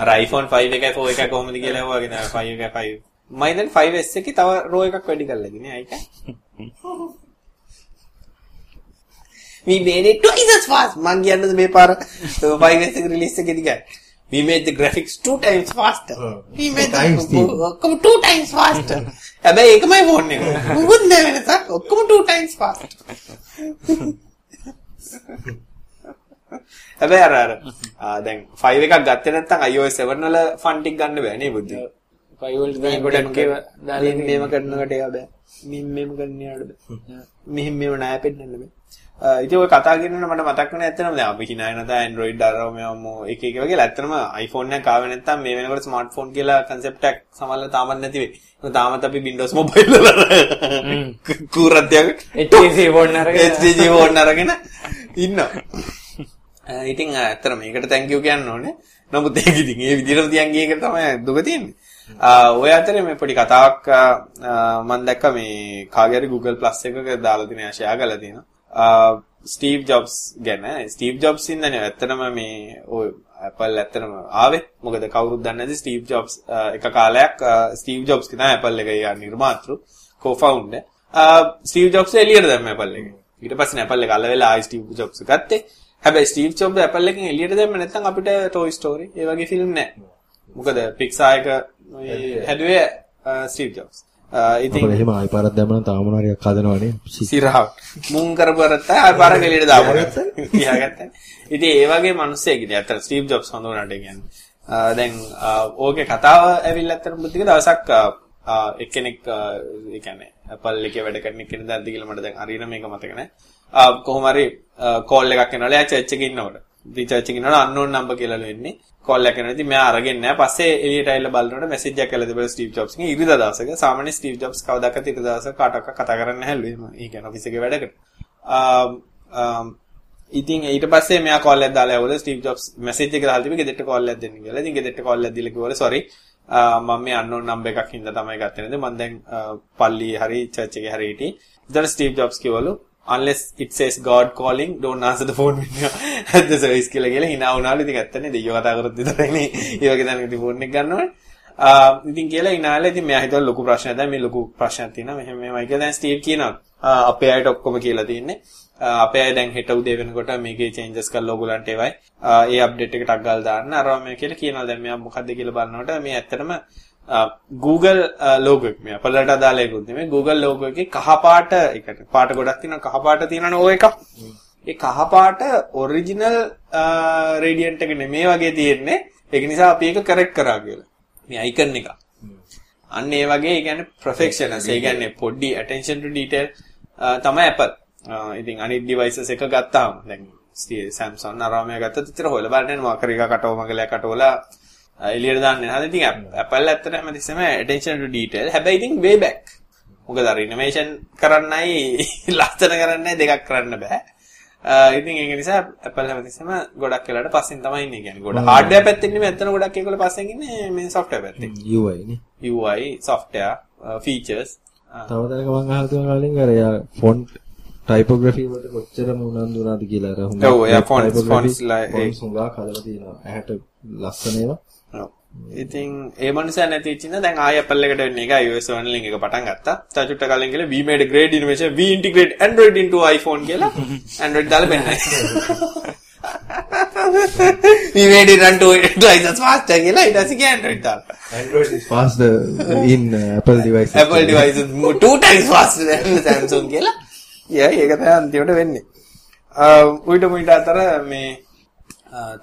S3: අර iPhone 5 එකයි 4 එකයි කොහොමද කියලා ඇහුවාගෙන 5 එකයි 5. මම දැන් 5S එකේ තව රෝ එකක් වැඩි කරලා ඉන්නේ ඒකයි. We made it twice as fast. මං කියන්නද මේ පාර 5S එක රිලීස් එකේදී ගෑ. We made the graphics two times faster. We made the. ඔක්කොම two times faster. හැබැයි ඒකමයි ෆෝන් එක. මොකුත් නෑ වෙනසක්. ඔක්කොම two times faster. හැබැයි අර අර දැන් 5 එකක් ගත්තේ නැත්නම් iOS 7 වල ෆන් ටික ගන්න බෑ නේ බුද්ධි.
S4: 5 වලට දැන් ගොඩක් ඒවා දාලා
S3: මෙහෙම කරනකට ඒවා බෑ. මෙහෙම මෙහෙම කරන්න බෑ. මෙහෙම මෙහෙම නෑ පෙන්නන්න බෑ. ඉතින් ඔය කතා කරනකොට මට මතක් වෙන ඇත්තටම දැන් අපි හිනා වෙන දා Android අරව මේවම එක එක වගේ ඇත්තටම iPhone එකක් ආවේ නැත්නම් මේ වෙනකොට smartphone කියලා concept එකක් සමහරවිට තාමත් නැති වෙයි. ඒක තාමත් අපි Windows mobile වල කූරත්යක්
S4: HTC ෆෝන් අරගෙන
S3: HTC ෆෝන් අරගෙන ඉන්නවා. ඉතින් ඇත්තට මේකට thank you කියන්න ඕනේ. නමුත් ඒක ඉතින් ඒ විදිහටම තියන් ගිය එක තමයි දුක තියෙන්නේ. ඔය අතරේ මේ පොඩි කතාවක් මම දැක්කා මේ කාගේ හරි Google Plus එකක දාලා තියෙන ෂෙයා කරලා තියෙනවා. ස්ටීව් ජොබ්ස් ගැන ස්ටීව් ජොබ්ස් ඉන්නනේ ඇත්තටම මේ ඔය Apple ඇත්තටම ආවේ. මොකද කවුරුත් දන්නේ නැති ස්ටීව් ජොබ්ස් එක කාලයක් ස්ටීව් ජොබ්ස් කියන Apple එකේ නිර්මාතෘ co-founder. ස්ටීව් ජොබ්ස් එළියට දැම්ම Apple එක. ඊට පස්සේ Apple එක අල්ල වෙලා ආයි ස්ටීව් ජොබ්ස් ගත්තේ. හැබැයි ස්ටීව් ජොබ්ස් Apple එකෙන් එළියට දැම්ම නැත්නම් අපිට Toy Story ඒ වගේ ෆිල්ම් නැහැ. මොකද Pixar එක හැදුවේ ස්ටීව් ජොබ්ස්. ඉතින්
S1: මොකද එහෙම ආයි පාරක් දැම්මම තාම මොනාරියක් හදනවනේ.
S3: සිරහක් මුං කරපුවරත් ආය පාර ගෙලියට දාපුවා. තියාගත්තා. ඉතින් ඒ වගේ මිනිස්සෙක් ඉතින් අතන ස්ටීව් ජොබ්ස් හොඳ උනාට කියන්නේ. ආ, දැන් ආ, ඕකේ කතාව ඇවිල්ලා අතන බුද්ධික දවසක් ආ, ආ, එක්කෙනෙක් ඒ කියන්නේ Apple එකේ වැඩ කරන කෙනෙක් දැද්දි කියලා මට දැන් හරියට මේක මතක නැහැ. කොහොම හරි කෝල් එකක් එනවලු එයා චර්ච් එකේ ඉන්නකොට. ඉතින් චර්ච් එකේ ඉන්නකොට unknown number කියලා වෙන්නේ. කෝල් එකක් එනවා. ඉතින් මෙයා අරගෙන නැහැ. පස්සේ එළියට ඇවිල්ලා බලනකොට මැසේජ් එකක් කළා තිබුණා ස්ටීව් ජොබ්ස් ගෙන් ඉරිදා දවසක. සාමාන්‍ය ස්ටීව් ජොබ්ස් කවදාකවත් ඉරිදා දවසක කාටවත් කතා කරන්නේ නැහැලු. එහෙම. ඒ කියන්නේ ඔෆිස් එකේ වැඩකට. ආ, ආ, ඉතින් ඊට පස්සේ මෙයා කෝල් එකක් දාලා ඇවිල්ලා ස්ටීව් ජොබ්ස් මැසේජ් එක දාලා තිබ්බේ ගෙදරට කෝල් එකක් දෙන්න කියලා. ඉතින් ගෙදරට කෝල් එකක් දීලා කිව්වල sorry මම මේ unknown number එකක් හින්දා තමයි ගත්තේ නේද මම දැන් පල්ලියේ හරි චර්ච් එකේ හරි හිටියේ. ඊට ස්ටීව් ජොබ්ස් කිව්වලු unless it says god calling don't answer the phone when you're at the service කියලා කියලා hina වුණාලු. ඉතින් ඇත්තනේ දෙයියෝ කතා කරොත් විතරනේ ඒ වගේ දැනක ඉතින් ෆෝන් එක ගන්නවනේ. ඉතින් කියලා ඉනාලා ඉතින් මෙයා හිතුවා ලොකු ප්‍රශ්නයක් දැන් මේ ලොකු ප්‍රශ්නයක් තියෙනවා. මෙහෙම මෙහෙමයි කියලා දැන් ස්ටීව් කියනවා. අපේ අයට ඔක්කොම කියලා තියෙන්නේ. අපේ අය දැන් හෙට උදේ වෙනකොට මේකේ චේන්ජස් කරලා ඕගොල්ලන්ට ඒවයි ඒ අප්ඩේට් එක ටක් ගාලා දාන්න. අරවා මේ කියලා කියනවා. දැන් මෙයා මොකද්ද කියලා බලනකොට මේ ඇත්තටම Google logo එක. මේ Apple ට අදාළ එකකුත් නෙමෙයි. Google logo එකේ කහ පාට එකට. පාට ගොඩක් තියෙනවා. කහ පාට තියෙනවනේ ඕ එකක්. ඒ කහ පාට ඔරිජිනල් රේඩියන්ට් එක නෙමෙයි. වගේ තියෙන්නේ. ඒක නිසා අපි ඒක කරෙක්ට් කරා කියලා. මේ අයිකන් එක. අන්න ඒ වගේ ඒ කියන්නේ ප්‍රොෆෙක්ෂනස් ඒ කියන්නේ පොඩි attention to detail තමයි Apple. ඉතින් අනිත් devices එක ගත්තාම. දැන් Samsung අරාමයා ගත්තත් ඉතින් හොයලා බලන්න. මොකක් හරි එකක් අටවම ගලයක් අටවලා එළියට දාන්නේ නැහැ. ඉතින් Apple ඇත්තට හැමතිස්සෙම attention to detail. හැබැයි ඉතින් way back. මොකද අර innovation කරන්නයි ලස්සන කරන්නයි දෙකක් කරන්න බෑ. ඉතින් ඒක නිසා Apple හැමතිස්සෙම ගොඩක් වෙලාට පස්සෙන් තමයි ඉන්නේ කියන්නේ. ගොඩ hardware පැත්තෙන් නෙමෙයි ඇත්තන ගොඩක් ඒගොල්ලෝ පස්සෙන් ඉන්නේ මේ software පැත්තෙන්.
S1: UI නේ.
S3: UI, software, features.
S1: තව තැනක මම අහලා තියෙනවා කලින් අර යා ෆොන්ට් ටයිපෝග්‍රැෆි වලට කොච්චරම උනන්දු වුණාද කියලා අර
S3: හුඟක් ඔව් එයා ෆොන්ට්ස් ෆොන්ට්ස් ලයි
S1: ෆොන්ට්ස් හුඟක් හදලා තියෙනවා ඇහැට ලස්සන ඒවා
S3: ඉතින් ඒ මනුස්සයා නැති වෙච්ච ඉන්න දැන් ආයෙ Apple එකට වෙන්නේ එක iOS 1 ලින්ක් එක පටන් ගත්තා. තචුට්ට කලින් කියලා we made a great innovation we integrate Android into iPhone කියලා Android දාලා පෙන්නයි. we made it run to twice as faster කියලා ඊට පස්සේ Android දාලා.
S1: Android is faster in uh, Apple devices.
S3: Apple devices two times faster than Samsung කියලා. යා ඒක තමයි අන්තිමට වෙන්නේ. උවිත මුවිත අතර මේ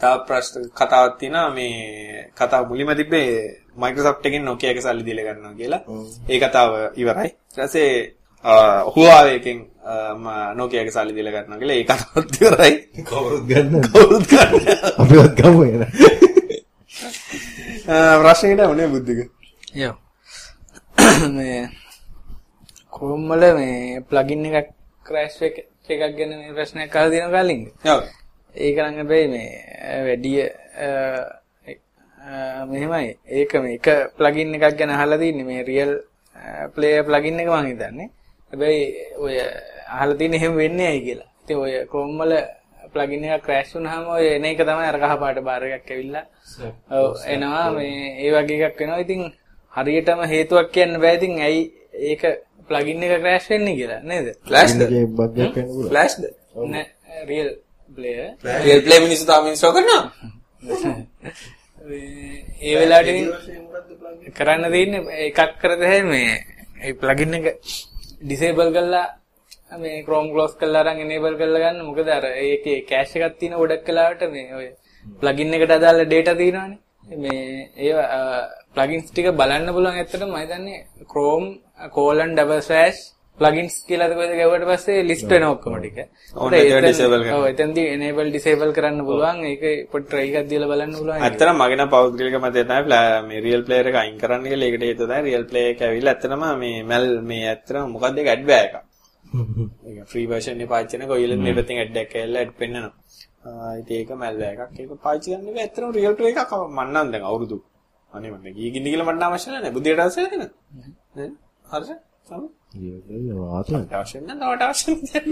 S3: තව ප්‍රශ්න කතාවක් තියෙනවා මේ කතාව මුලින්ම තිබ්බේ Microsoft එකෙන් Nokia එක සල්ලි දීලා ගන්නවා කියලා. ඒ කතාව ඉවරයි. ඊට පස්සේ Huawei එකෙන් Nokia එක සල්ලි දීලා ගන්නවා කියලා ඒ කතාවත් ඉවරයි.
S1: කවුරුත් ගන්න.
S3: කවුරුත් ගන්න.
S1: අපිවත් ගමු එන.
S3: ප්‍රශ්නෙකට උනේ බුද්ධික.
S4: යෝ. මේ වල මේ plugin එකක් crash එකක් ගැන මේ ප්‍රශ්නයක් අහලා තියෙනවා කලින්.
S3: ඔව්.
S4: ඒක නම් හැබැයි මේ වැඩි මෙහෙමයි. ඒක මේ එක ප්ලගින් එකක් ගැන අහලා තින්නේ. මේ රියල් ප්ලේයර් ප්ලගින් එක මම හිතන්නේ. හැබැයි ඔය අහලා තින්නේ එහෙම වෙන්නේ ඇයි කියලා. ඉතින් ඔය Chrome වල ප්ලගින් එක ක්‍රෑෂ් වුනහම ඔය එන එක තමයි අර කහ පාට බාර් එකක් ඇවිල්ලා ඔව් එනවා. මේ ඒ වගේ එකක් වෙනවා. ඉතින් හරියටම හේතුවක් කියන්න බෑ. ඉතින් ඇයි ඒක ප්ලගින් එක ක්‍රෑෂ් වෙන්නේ කියලා නේද?
S3: ෆ්ලෑෂ්ද
S1: ඒකේ බග් එකක් වෙන්න පුළුවන්.
S3: ෆ්ලෑෂ්ද
S4: නෑ රියල් ප්ලේයර්
S3: රියල් ප්ලේ මිනිස්සු තාම ඉන්ස්ටෝල් කරනවා
S4: ඒ වෙලාවට කරන්න තියෙන්නේ එකක් කරද මේ ඒ ප්ලගින් එක ඩිසේබල් කරලා මේ Chrome close කරලා අරන් enable කරලා ගන්න. මොකද අර ඒකේ කැෂ් එකක් තියෙන ගොඩක් වෙලාවට මේ ඔය ප්ලගින් එකට අදාළ data තියෙනවානේ. මේ ඒවා ප්ලගින්ස් ටික බලන්න පුළුවන් ඇත්තටම මම හිතන්නේ Chrome colon double slash plugins කියලා කොහෙද ගැවුවට පස්සේ list වෙන ඔක්කොම ටික. ඔව් එතෙන්දී enable disable කරන්න පුළුවන්. ඒක පොඩි try එකක් දීලා බලන්න පුළුවන්.
S3: ඇත්තටම මගේ නම් පෞද්ගලික මතය තමයි මේ රියල් ප්ලේයර් එක අයින් කරන්න කියලා. ඒකට හේතුව තමයි රියල් ප්ලේ එක ඇවිල්ලා ඇත්තටම මේ මැල් මේ ඇත්තටම මොකක්ද ඒක ඇඩ් බෑ එකක්. ඒක ෆ්‍රී version එක පාවිච්චි කරන කොයිලෙත් මේ පැත්තෙන් ඇඩ් එකක් ඇවිල්ලා ඇඩ් පෙන්නනවා. ආ ඉතින් ඒක මැල් බෑ එකක්. ඒක පාවිච්චි කරන්න බෑ ඇත්තටම රියල් ප්ලේ එකක් මම නම් දැන් අවුරුදු අනේ මම ගිය ගින්න කියලා මට අවශ්‍ය නැහැ. බුද්ධියට අවශ්‍ය නැහැ නේද? හරිද? සම
S1: ඒක වාතන.
S3: අවශ්‍ය නැහැ. නවට අවශ්‍ය නැහැ.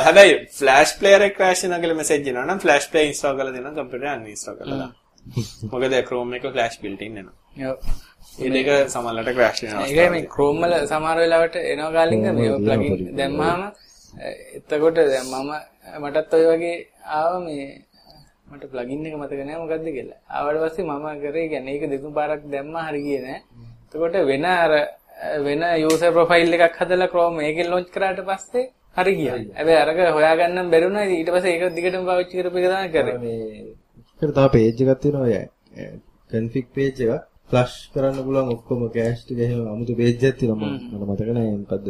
S3: හැබැයි ෆ්ලෑෂ් ප්ලේයර් එක ක්‍රෑෂ් වෙනවා කියලා මෙසේජ් එනවා නම් ෆ්ලෑෂ් ප්ලේ ඉන්ස්ටෝල් කරලා දෙනවා කම්පියුටර් එක අන්ඉන්ස්ටෝල් කරලා. මොකද Chrome එක ෆ්ලෑෂ් built in එනවා.
S4: ඔව්.
S3: ඒ දෙක සමහරවිට ක්‍රෑෂ් වෙනවා.
S4: ඒකයි මේ Chrome වල සමහර වෙලාවට එනවා කාලින්ද මේ ප්ලගින් දැම්මාම එතකොට දැන් මම මටත් ඔය වගේ ආව මේ මට ප්ලගින් එක මතක නෑ මොකද්ද කියලා. ආවට පස්සේ මම කරේ කියන්නේ ඒක දෙතුන් පාරක් දැම්මා හරි ගියේ නෑ. එතකොට වෙන අර වෙන user profile එකක් හදලා Chrome මේකෙන් launch කරාට පස්සේ හරි ගියා. හැබැයි අරක හොයාගන්න බැරුණා. ඊට පස්සේ ඒක දිගටම පාවිච්චි කරපු එක තමයි කරේ.
S1: මේ ඒකට තව page එකක් තියෙනවා ඔය config page එකක්. ෆ්ලෂ් කරන්න පුළුවන් ඔක්කොම කෑෂ් ටික එහෙම අමුතු පේජ් එකක් තියෙනවා මම මතක නැහැ මොකද්ද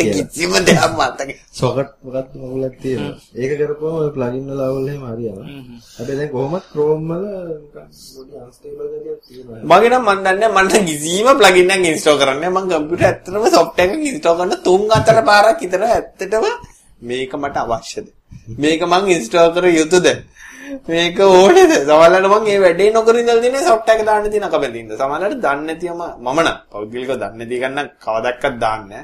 S3: කිසිම දෙයක් මතක.
S1: සොකට් මොකක්ද මගුලක් තියෙනවා ඒක කරපුවම ඔය ප්ලගින් වල අවුල් එහෙම හරියනවා. හැබැයි දැන් කොහොමත් Chrome වල පොඩි අන්ස්ටේබල් ගතියක් තියෙනවා.
S3: මගේ නම් මන් දන්නේ නැහැ, මට කිසිම ප්ලගින් එකක් ඉන්ස්ටෝල් කරන්න නැහැ. මම කම්පියුටර් ඇත්තටම software එකක් ඉන්ස්ටෝල් කරන තුන් හතර පාරක් විතර ඇත්තටම මේක මට අවශ්‍යද? මේක මං ඉන්ස්ටෝල් කර යුතුද? මේක ඕනේද? සමහරවිට මං මේ වැඩේ නොකර ඉඳලා තියෙන software එක දාන්න තියෙන කබඳින්ද. සමහරවිට දන්නේ නැතිවම මම නම් පෞද්ගලිකව දන්නේ නැති ගන්න කවදාවත් දාන්නේ.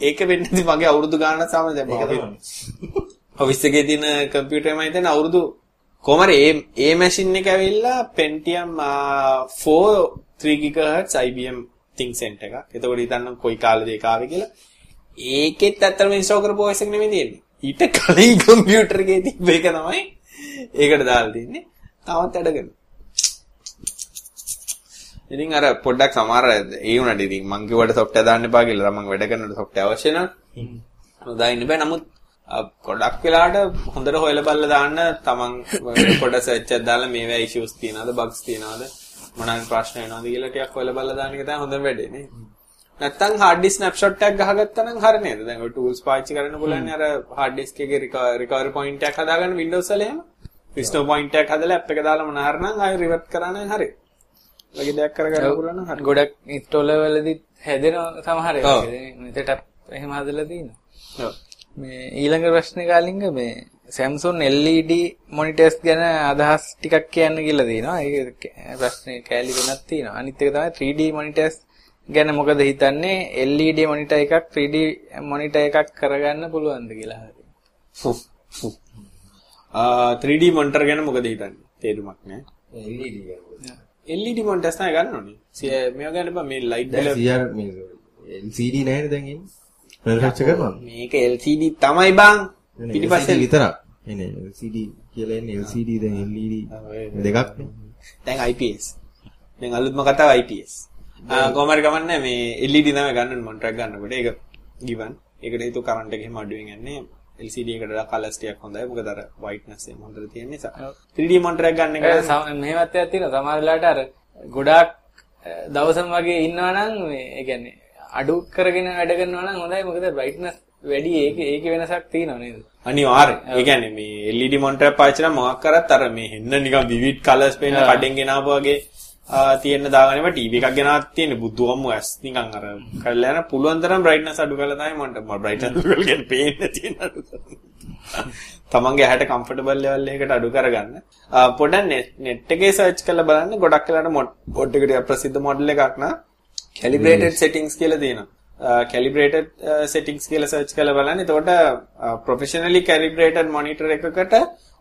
S3: ඒක වෙන්නේ මගේ අවුරුදු ගානක් සමහර දැන්
S1: තමයි.
S3: ඔෆිස් එකේ තියෙන කම්පියුටර් එකමයි තියෙන අවුරුදු කොහමද ඒ ඒ මැෂින් එක ඇවිල්ලා Pentium uh, 4 3 GHz IBM ThinkCent එකක්. එතකොට හිතන්න කොයි කාලෙද ඒක ආවේ කියලා. ඒකෙත් ඇත්තටම ඉන්ස්ටෝල් කරපු OS එක නෙමෙයි තියෙන්නේ. ඊට කලින් කම්පියුටර් එකේ තිබ්බ එක තමයි ඒකට දාලා තින්නේ. තවත් වැඩ කරනවා. ඉතින් අර පොඩ්ඩක් සමහර ඒ වුණාට ඉතින් මං කිව්වට software දාන්න එපා කියලා. මම වැඩ කරනකොට software අවශ්‍ය නම්. දාන්න බෑ. නමුත් ගොඩක් වෙලාට හොඳට හොයලා බලලා දාන්න තමන් පොඩ සර්ච් එකක් දාලා මේවා ඉෂුස් තියනවද බග්ස් තියනවද මොනවාරි ප්‍රශ්න එනවද කියලා ටිකක් හොයලා බලලා දාන එක තමයි හොඳම වැඩේ නේ. නැත්තම් hard disk snapshot එකක් ගහගත්තා නම් හරිය නේද? දැන් ඔය tools පාවිච්චි කරන්න පුළුවන් අර hard disk එකේ recovery point එකක් හදාගන්න Windows වල එහෙම. restore point එකක් හදලා app එක දාලා මොන හරි නම් ආයෙ revert කරා නම් හරියි. වගේ දෙයක් කරගන්න පුළුවන් නම් හරි.
S4: ගොඩක් ඉන්ස්ටෝලර් වලදී හැදෙනවා සමහර. ඒවා. මෙතට එහෙම හදලා තියෙනවා. මේ ඊළඟ ප්‍රශ්නේ කාලින්ග මේ Samsung LED මොනිටර්ස් ගැන අදහස් ටිකක් කියන්න කියලා තියෙනවා. ඒක ප්‍රශ්නේ කෑලි වෙනක් තියෙනවා. අනිත් එක තමයි 3D මොනිටර්ස් ගැන මොකද හිතන්නේ? LED මොනිටර් එකක් 3D මොනිටර් එකක් කරගන්න පුළුවන්ද කියලා.
S3: ආ 3D monitor ගැන මොකද හිතන්නේ? තේරුමක් නැහැ.
S1: LED ගන්නවා.
S3: LED monitors තමයි ගන්න ඕනේ. මේවා ගන්න බෑ මේ light
S1: දැන්
S3: බල
S1: 100 මේ LCD නැහැනේ දැන් එන්නේ. මැනුෆැක්චර් කරනවා.
S3: මේක LCD තමයි බං.
S1: LCD
S3: පිටිපස්සේ
S1: විතරක්. එනේ LCD කියලා එන්නේ LCD දැන් LED දෙකක්.
S3: දැන් IPS. දැන් අලුත්ම කතාව IPS. කොහමද ගමන්නේ මේ LED තමයි ගන්න ඕනේ මොනිටර් එකක් ගන්නකොට. ඒක given. ඒකට හේතුව කරන්ට් එක එහෙම අඩුවෙන් යන්නේ. LCD එකට වඩා කලර්ස් ටිකක් හොඳයි. මොකද අර whiteness එක හොඳට තියෙන නිසා. 3D මොනිටර් එකක් ගන්න එක
S4: මෙහෙමත් එකක් තියෙනවා. සමහර වෙලාවට අර ගොඩාක් දවසම වගේ ඉන්නවා නම් මේ ඒ කියන්නේ අඩු කරගෙන වැඩ කරනවා නම් හොඳයි. මොකද brightness වැඩි ඒකේ ඒකේ වෙනසක් තියෙනවා නේද?
S3: අනිවාර්යෙන්. ඒ කියන්නේ මේ LED එකක් පාවිච්චි කරලා මොකක් කරත් අර මේ හෙන්න නිකන් vivid colors පේන. කඩෙන් ගෙනාවු වගේ තියෙන්න දාගන්නවා TV එකක් ගෙනාවත් තියෙන්නේ බුදුහම්ම ඇස් නිකන් අර කරලා යන පුළුවන් තරම් brightness අඩු කරලා තමයි මන්ට brightness අඩු කරලා කියන්නේ පේන්න තියෙන අඩු. තමන්ගේ ඇහැට comfortable level එකකට අඩු කරගන්න. පොඩක් net එකේ search කරලා බලන්න ගොඩක් වෙලාට mod එකට ප්‍රසිද්ධ model එකක් නා calibrated settings කියලා තියෙනවා. Calibrated settings කියලා search කරලා බලන්න. එතකොට professionally calibrated monitor එකකට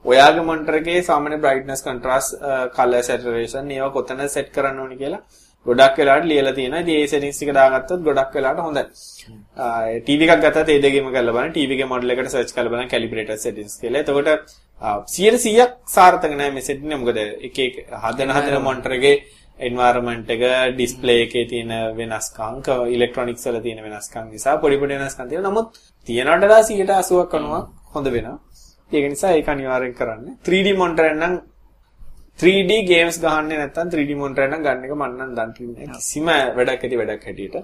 S3: ඔයාගේ monitor එකේ සාමාන්‍ය brightness contrast color saturation ඒවා කොතන set කරන්න ඕනි කියලා ගොඩක් වෙලාවට ලියලා තියෙනවා. ඉතින් ඒ settings ටික දාගත්තොත් ගොඩක් වෙලාවට හොඳයි. TV එකක් ගත්තත් ඒ දෙකේම කරලා බලන්න. TV එකේ model එකට search කරලා බලන්න calibrated settings කියලා. එතකොට uh, 100%ක් සාර්ථක නෑ මේ setting එක. මොකද එක එක හදන හදන monitor එකේ environment එක display එකේ තියෙන වෙනස්කම් ඉලෙක්ට්‍රොනික්ස් වල තියෙන වෙනස්කම් නිසා පොඩි පොඩි වෙනස්කම් තියෙනවා නමුත් තියනට වඩා 80ක් 90ක් හොඳ වෙනවා ඒක නිසා ඒක අනිවාර්යෙන් කරන්න 3D monitor එක නම් 3D games ගහන්නේ නැත්නම් 3D monitor එක නම් ගන්න එක මම නම් දන්නේ නැහැ කිසිම වැඩක් ඇති වැඩක් හැටියට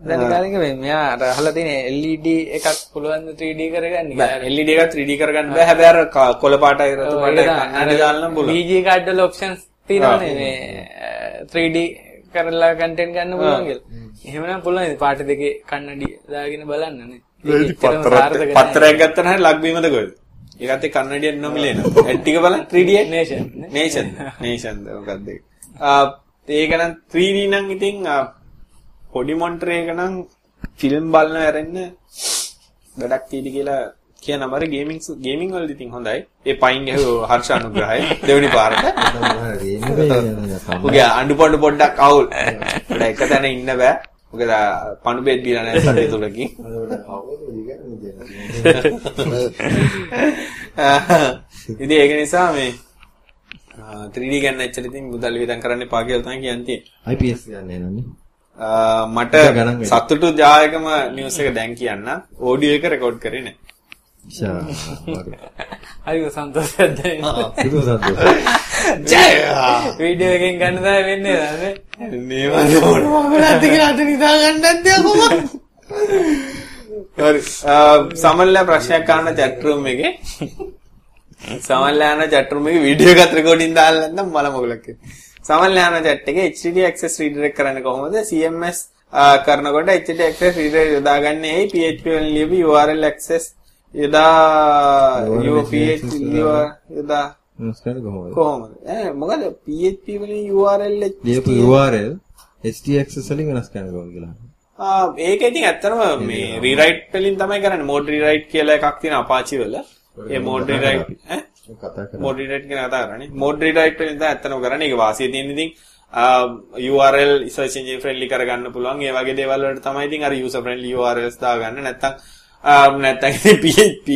S4: දැන් කාලින්ග මේ මෙයා අර අහලා තියෙන LED එකක් පුළුවන් ද 3D කරගන්න කියලා.
S3: බෑ LED එක 3D කරගන්න බෑ හැබැයි අර කොළ පාටයි රතු පාටයි. කන්නඩි දාලා නම් පුළුවන්
S4: BG card වල options තියෙනවනේ මේ අ, 3D කරලා content ගන්න පුළුවන් කියලා. එහෙමනම් පුළුවන් ඉතින් පාට දෙකේ කන්නඩි දාගෙන බලන්න නේ.
S3: පත්තරයක් ගත්තා නම් ලක්බීමද කොහෙද? ඒකත් එක්ක කන්නඩියක් නොමිලේ නෝ. ඇඩ් ටික බලන්න 3D එක.
S4: Nation නේ.
S3: නේෂන් නේෂන් මොකක්ද ඒක? ආ ඒක නම් 3D නම් ඉතින් පොඩි මොනිටර් එක නම් ෆිල්ම් බලන ඇරෙන්න වැඩක් තියෙදි කියලා කියන අමාරු ගේමින් ගේමින් වලදී ඉතින් හොඳයි. ඒ පයින් ගැහුව හර්ෂ අනුග්‍රහය දෙවෙනි පාරට. උගේ අඬපොඩ පොඩ්ඩක් අවුල්. එක තැන ඉන්න බෑ. මොකද පණු බෙත් දීලා නැහැ සතේ තුලකින්. ඉතින් ඒක නිසා මේ ආ, 3D ගන්න එච්චර ඉතින් මුදල් වියදම් කරන්න එපා කියලා තමයි කියන්නේ.
S1: IPS ගන්න එනන්නේ.
S3: ආ, මට
S1: ඒක ගණන් වෙයි.
S3: සතුටු ජායකම නිවුස් එක දැන් කියන්න ඕඩියෝ එක රෙකෝඩ් කරේ නැහැ.
S1: ෂා හරි.
S4: හරි සන්තෝෂයක් දැනෙනවා.
S1: පුදුම සතුටුයි.
S4: වීඩියෝ එකෙන් ගන්න තමයි වෙන්නේ නේද?
S3: නේම මොනවා වෙලාද කියලා අත නිදා ගන්නත් කොහොමද? හරි. සමල්ලා ප්‍රශ්නයක් අහන්න chat room එකේ. සමල්ලා යන chat room එකේ වීඩියෝ එකත් රෙකෝඩින් දාලා නැත්නම් මල මොකලක්. සමල්ලා යන chat එකේ HTTP access redirect කරන්නේ කොහොමද? CMS කරනකොට HTTP access redirect යොදාගන්නේ ඇයි PHP වලින් ලියපු URL access PHP යොදා
S1: මොස්කන කොහොමද?
S3: මොකද PHP වලින් URL
S1: ලියපු URL HTXS වලින් වෙනස් කරන්න කොහොමද කියලා.
S3: ආ ඒක ඉතින් ඇත්තටම මේ රීරයිට් වලින් තමයි කරන්නේ මෝඩ් රීරයිට් කියලා එකක් තියෙන Apache වල. ඒ මෝඩ් රීරයිට් ඈ
S1: කතා කරා.
S3: මෝඩ් රීරයිට් ගැන කතා කරන්නේ. මෝඩ් රීරයිට් වලින් තමයි ඇත්තටම කරන්නේ. ඒක වාසිය තියෙන ඉතින් URL search engine friendly කරගන්න පුළුවන්. ඒ වගේ දේවල් වලට තමයි ඉතින් අර user friendly URLs දාගන්න. නැත්තම් නැත්තම් ඉතින් PHP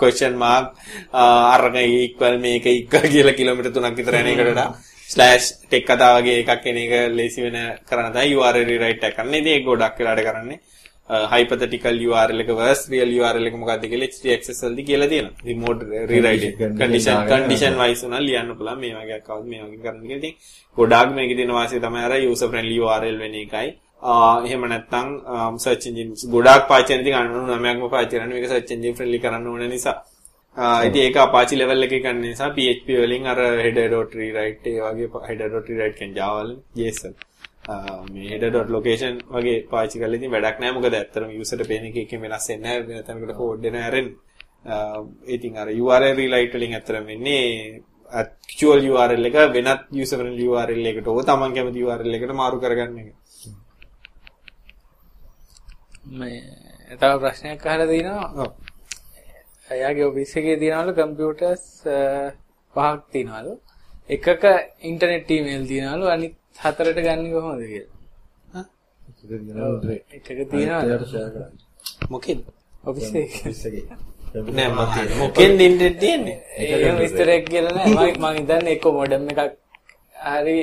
S3: question mark අරක equal මේක equal කියලා කිලෝමීටර් 3ක් විතර යන එකට වඩා ස්ලෑෂ් ටෙක් කතා වගේ එකක් එන එක ලේසි වෙන කරන තමයි URL rewrite එක කරන්නේ. ඉතින් ඒක ගොඩක් වෙලාට කරන්නේ hypothetical URL එක versus real URL එක මොකක්ද කියලා HTXS වලදී කියලා. ඉතින් mode rewrite condition condition wise උනා ලියන්න පුළුවන් මේ වගේ එකක් මේ වගේ කරන්න කියලා. ඉතින් ගොඩාක් මේකේ තියෙන වාසිය තමයි අර user friendly URL වෙන එකයි. ආ එහෙම නැත්නම් search engine ගොඩාක් පාවිච්චි කරන ඉතින් 99ක්ම පාවිච්චි කරන්නේ මේක search engine friendly කරන්න ඕන නිසා. ඉතින් ඒක Apache level එකේ කරන නිසා PHP වලින් අර header.rewrite ඒ වගේ header.rewrite කියන Java වලින් JSON මේ header.location වගේ පාවිච්චි කරලා ඉතින් වැඩක් නැහැ මොකද ඇත්තටම user ට පේන එක එකෙන් වෙනස් වෙන්නේ නැහැ වෙන තැනකට code දෙන හැරෙන්න. ඉතින් අර URL rewrite වලින් ඇත්තටම වෙන්නේ actual URL එක වෙනත් user friendly URL එකකට ඕක තමන් කැමති URL එකට මාරු කරගන්න එක.
S4: මේ තව ප්‍රශ්නයක් අහලා තිනවා.
S3: ඔව්.
S4: එයාගේ ඔෆිස් එකේ තියනවලු කම්පියුටර්ස් පහක් තියනවලු. එකක ඉන්ටර්නෙට් ඊමේල් තියනවලු අනිත් හතරට ගන්නේ කොහොමද කියලා. එකක තියනවලු
S3: මොකෙද?
S4: ඔෆිස් එකේ.
S3: නෑ මතේ. මොකෙන්ද ඉන්ටර්නෙට් තියෙන්නේ?
S4: ඒක විස්තරයක් කියලා නෑ. මම මම හිතන්නේ එක්ක මොඩම් එකක් හරි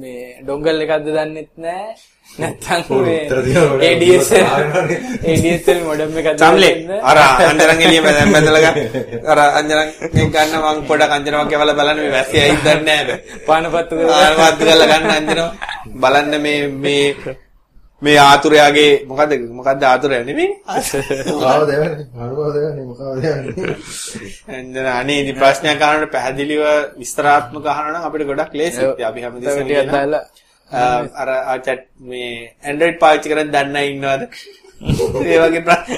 S4: මේ ඩොංගල් එකක්ද දන්නෙත් නෑ. නැත්තම් මේ. ADSL ADSL මොඩම් එකක්ද
S3: සම්ලේ
S4: දන්නෙත් නෑ.
S3: අර අංජනන් එළිය මැද මැදලා ගන්න අර අංජනන් ගන්න මං පොඩක් අංජනමක් කැවලා බලන්න මේ වැස්සේ ඇයිද දන්නේ නැහැ
S4: පානපත්තු
S3: ආවත් කරලා ගන්න අංජනම බලන්න මේ මේ මේ ආතුරයාගේ මොකද්ද මොකද්ද ආතුරයා නෙමෙයි
S1: මොකව දෙවන්නේ? අනුභව දෙවන්නේ මොකව දෙවන්නේ?
S3: අංජන අනේ ඉතින් ප්‍රශ්නයක් අහනකොට පැහැදිලිව විස්තරාත්මක අහනවා නම් අපිට ගොඩක් ලේසියි අපි හැමදේම ආ, අර chat මේ Android පාවිච්චි කරන් දන්නේ ඉන්නවද ඒ වගේ ප්‍රශ්න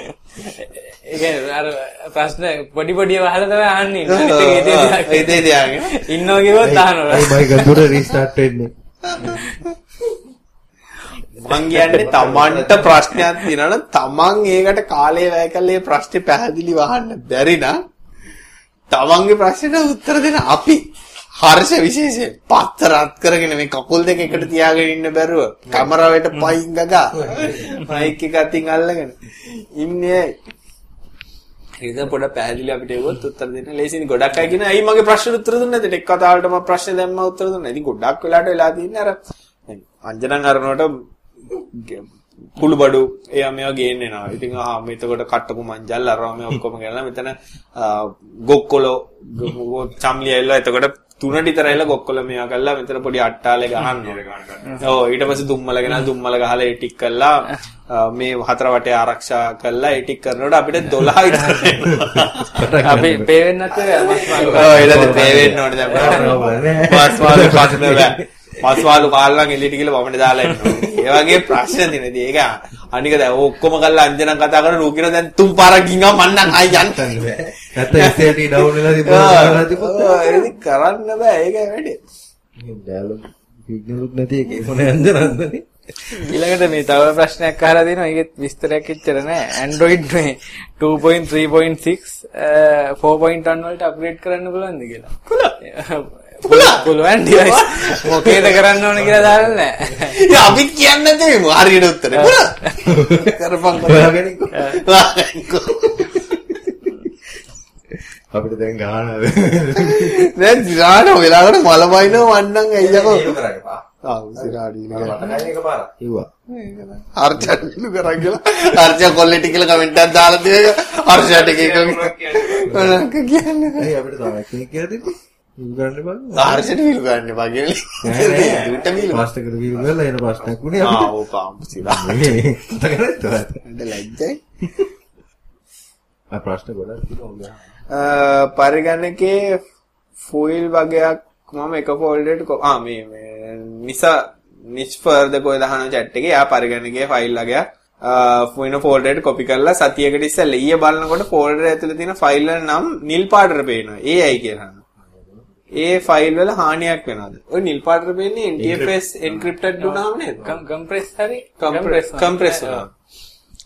S4: ඒ කියන්නේ අර ප්‍රශ්න පොඩි පොඩි වහලා තමයි අහන්නේ. ඒ දේ
S3: තියාගෙන
S4: ඉන්නෝ කිව්වොත් අහනවා.
S1: මයි ගඳුර රීස්ටාර්ට් වෙන්නේ.
S3: මං කියන්නේ තමන්ට ප්‍රශ්නයක් තියෙනවනම් තමන් ඒකට කාලය වැය කරලා ඒ ප්‍රශ්නේ පැහැදිලිව අහන්න බැරි නම් තමන්ගේ ප්‍රශ්නෙට උත්තර දෙන අපි හර්ෂ විශේෂයෙන් පත්තරත් කරගෙන මේ කකුල් දෙක එකට තියාගෙන ඉන්න බැරුව කැමරාවට පයින් ගගා. මයික් එක අතින් අල්ලගෙන. ඉන්නේ ඒක පොඩ පැහැදිලි අපිට ඒවත් උත්තර දෙන්න. ලේසියි ගොඩක් අය කියන අයි මගේ ප්‍රශ්නෙට උත්තර දුන්නේ නැද්ද? එක් කතාවකට මම ප්‍රශ්නේ දැම්ම උත්තර දුන්නා. ඉතින් ගොඩක් වෙලාට වෙලා තියෙන්නේ අර අංජනන් අරනකොට කුළු බඩු එයා මේවා ගේන්නේ නවා. ඉතින් ආ මෙතකොට කට්ටපු මංජල් අරවා මේ ඔක්කොම ගෙනලා මෙතන ගොක්කොලෝ චම්ලි ඇවිල්ලා එතකොට තුනට විතර ඇවිල්ලා ගොක්කොල මේවා කළා මෙතන පොඩි අට්ටාලේ ගහනවා. ඔව් ඊට පස්සේ දුම්මල ගෙනලා දුම්මල ගහලා ඒ ටික් කළා මේ හතර වටේ ආරක්ෂා කළා ඒ ටික් කරනකොට අපිට 12 විතර
S4: අපි පේ වෙන්නත්
S3: ඔව් ඊළඟ පේ වෙන්න ඕනේ දැන් මාළු කන්න බෑ. මස් මාළු කාලා නම් එළියට ගිහලා වමනේ දාලා ඉන්නවා. ඒ වගේ ප්‍රශ්න තියෙනදී ඒක අනික දැන් ඔක්කොම කරලා අංජනන් කතා කරන රූකින දැන් තුන් පාරක් ගින්නවා මන් නම් ආයි යන්න.
S1: නැත්නම් SAT ඩවුන් වෙලා තිබුණා තිබුණා.
S3: ඒක කරන්න බෑ ඒක වැඩේ.
S1: ඩයලොග් සිග්නලුත් නැති එකේ මොන යන්දරන්දනේ.
S4: ඊළඟට මේ තව ප්‍රශ්නයක් අහලා දෙනවා. ඒකෙත් විස්තරයක් එච්චර නෑ. Android මේ 2.3.6 4.1 වලට අප්ග්‍රේඩ් කරන්න පුළුවන්ද කියලා. පුළුවන්. පුළුවන්. ඩිවයිස්. මොකේද කරන්න ඕන කියලා දාලා නෑ.
S3: ඉතින් අපි කියන්නේ නැතේ හරියට උත්තරේ. කරපන්.
S1: අපිට දැන් ගහනද?
S3: දැන් ගාන වෙලාවට මල බයිනව වන්නම් ඇයිදකෝ. කරන් කියලා. හර්ෂ කොල්ලෙටි කියලා කමෙන්ට් එකක් දාලා දෙක හර්ෂට එක. කියන්නේ.
S1: අපිට ගන්න බෑ.
S3: හර්ෂට විලු ගන්න එපා කියලා දුට විලු
S1: පාස්ට් එකට වීල් කරලා එන ප්‍රශ්නයක් උනේ
S3: ආ
S1: අපිට.
S3: ඕ පාම්පුසිරා
S1: මේ කතා කරන්නේ තවත්.
S3: ලැජ්ජයි
S1: ආ ප්‍රශ්න ගොඩක් උඹ.
S3: පරිගණකේ ෆොයිල් වගේක් මම එක ෆෝල්ඩරේට ආ මේ මේ නිසා නිෂ්ෆර්ද කොයි දහන chat එකේ යා පරිගණකයේ ෆයිල් වගේක් ෆොයින ෆෝල්ඩරේට කොපි කරලා සතියකට ඉස්සෙල්ලා ඊයේ බලනකොට ෆෝල්ඩර් ඇතුලේ තියෙන ෆයිල් වල නම් නිල් පාටට පේනවා. ඒ ඇයි කියලා. ඒ ෆයිල් වල හානියක් වෙනවද? ඔය නිල් පාටට පේන්නේ NTFS encrypted වුණාම නේද?
S4: කම්ප්‍රෙස් හරි
S3: කම්ප්‍රෙස් වුණා.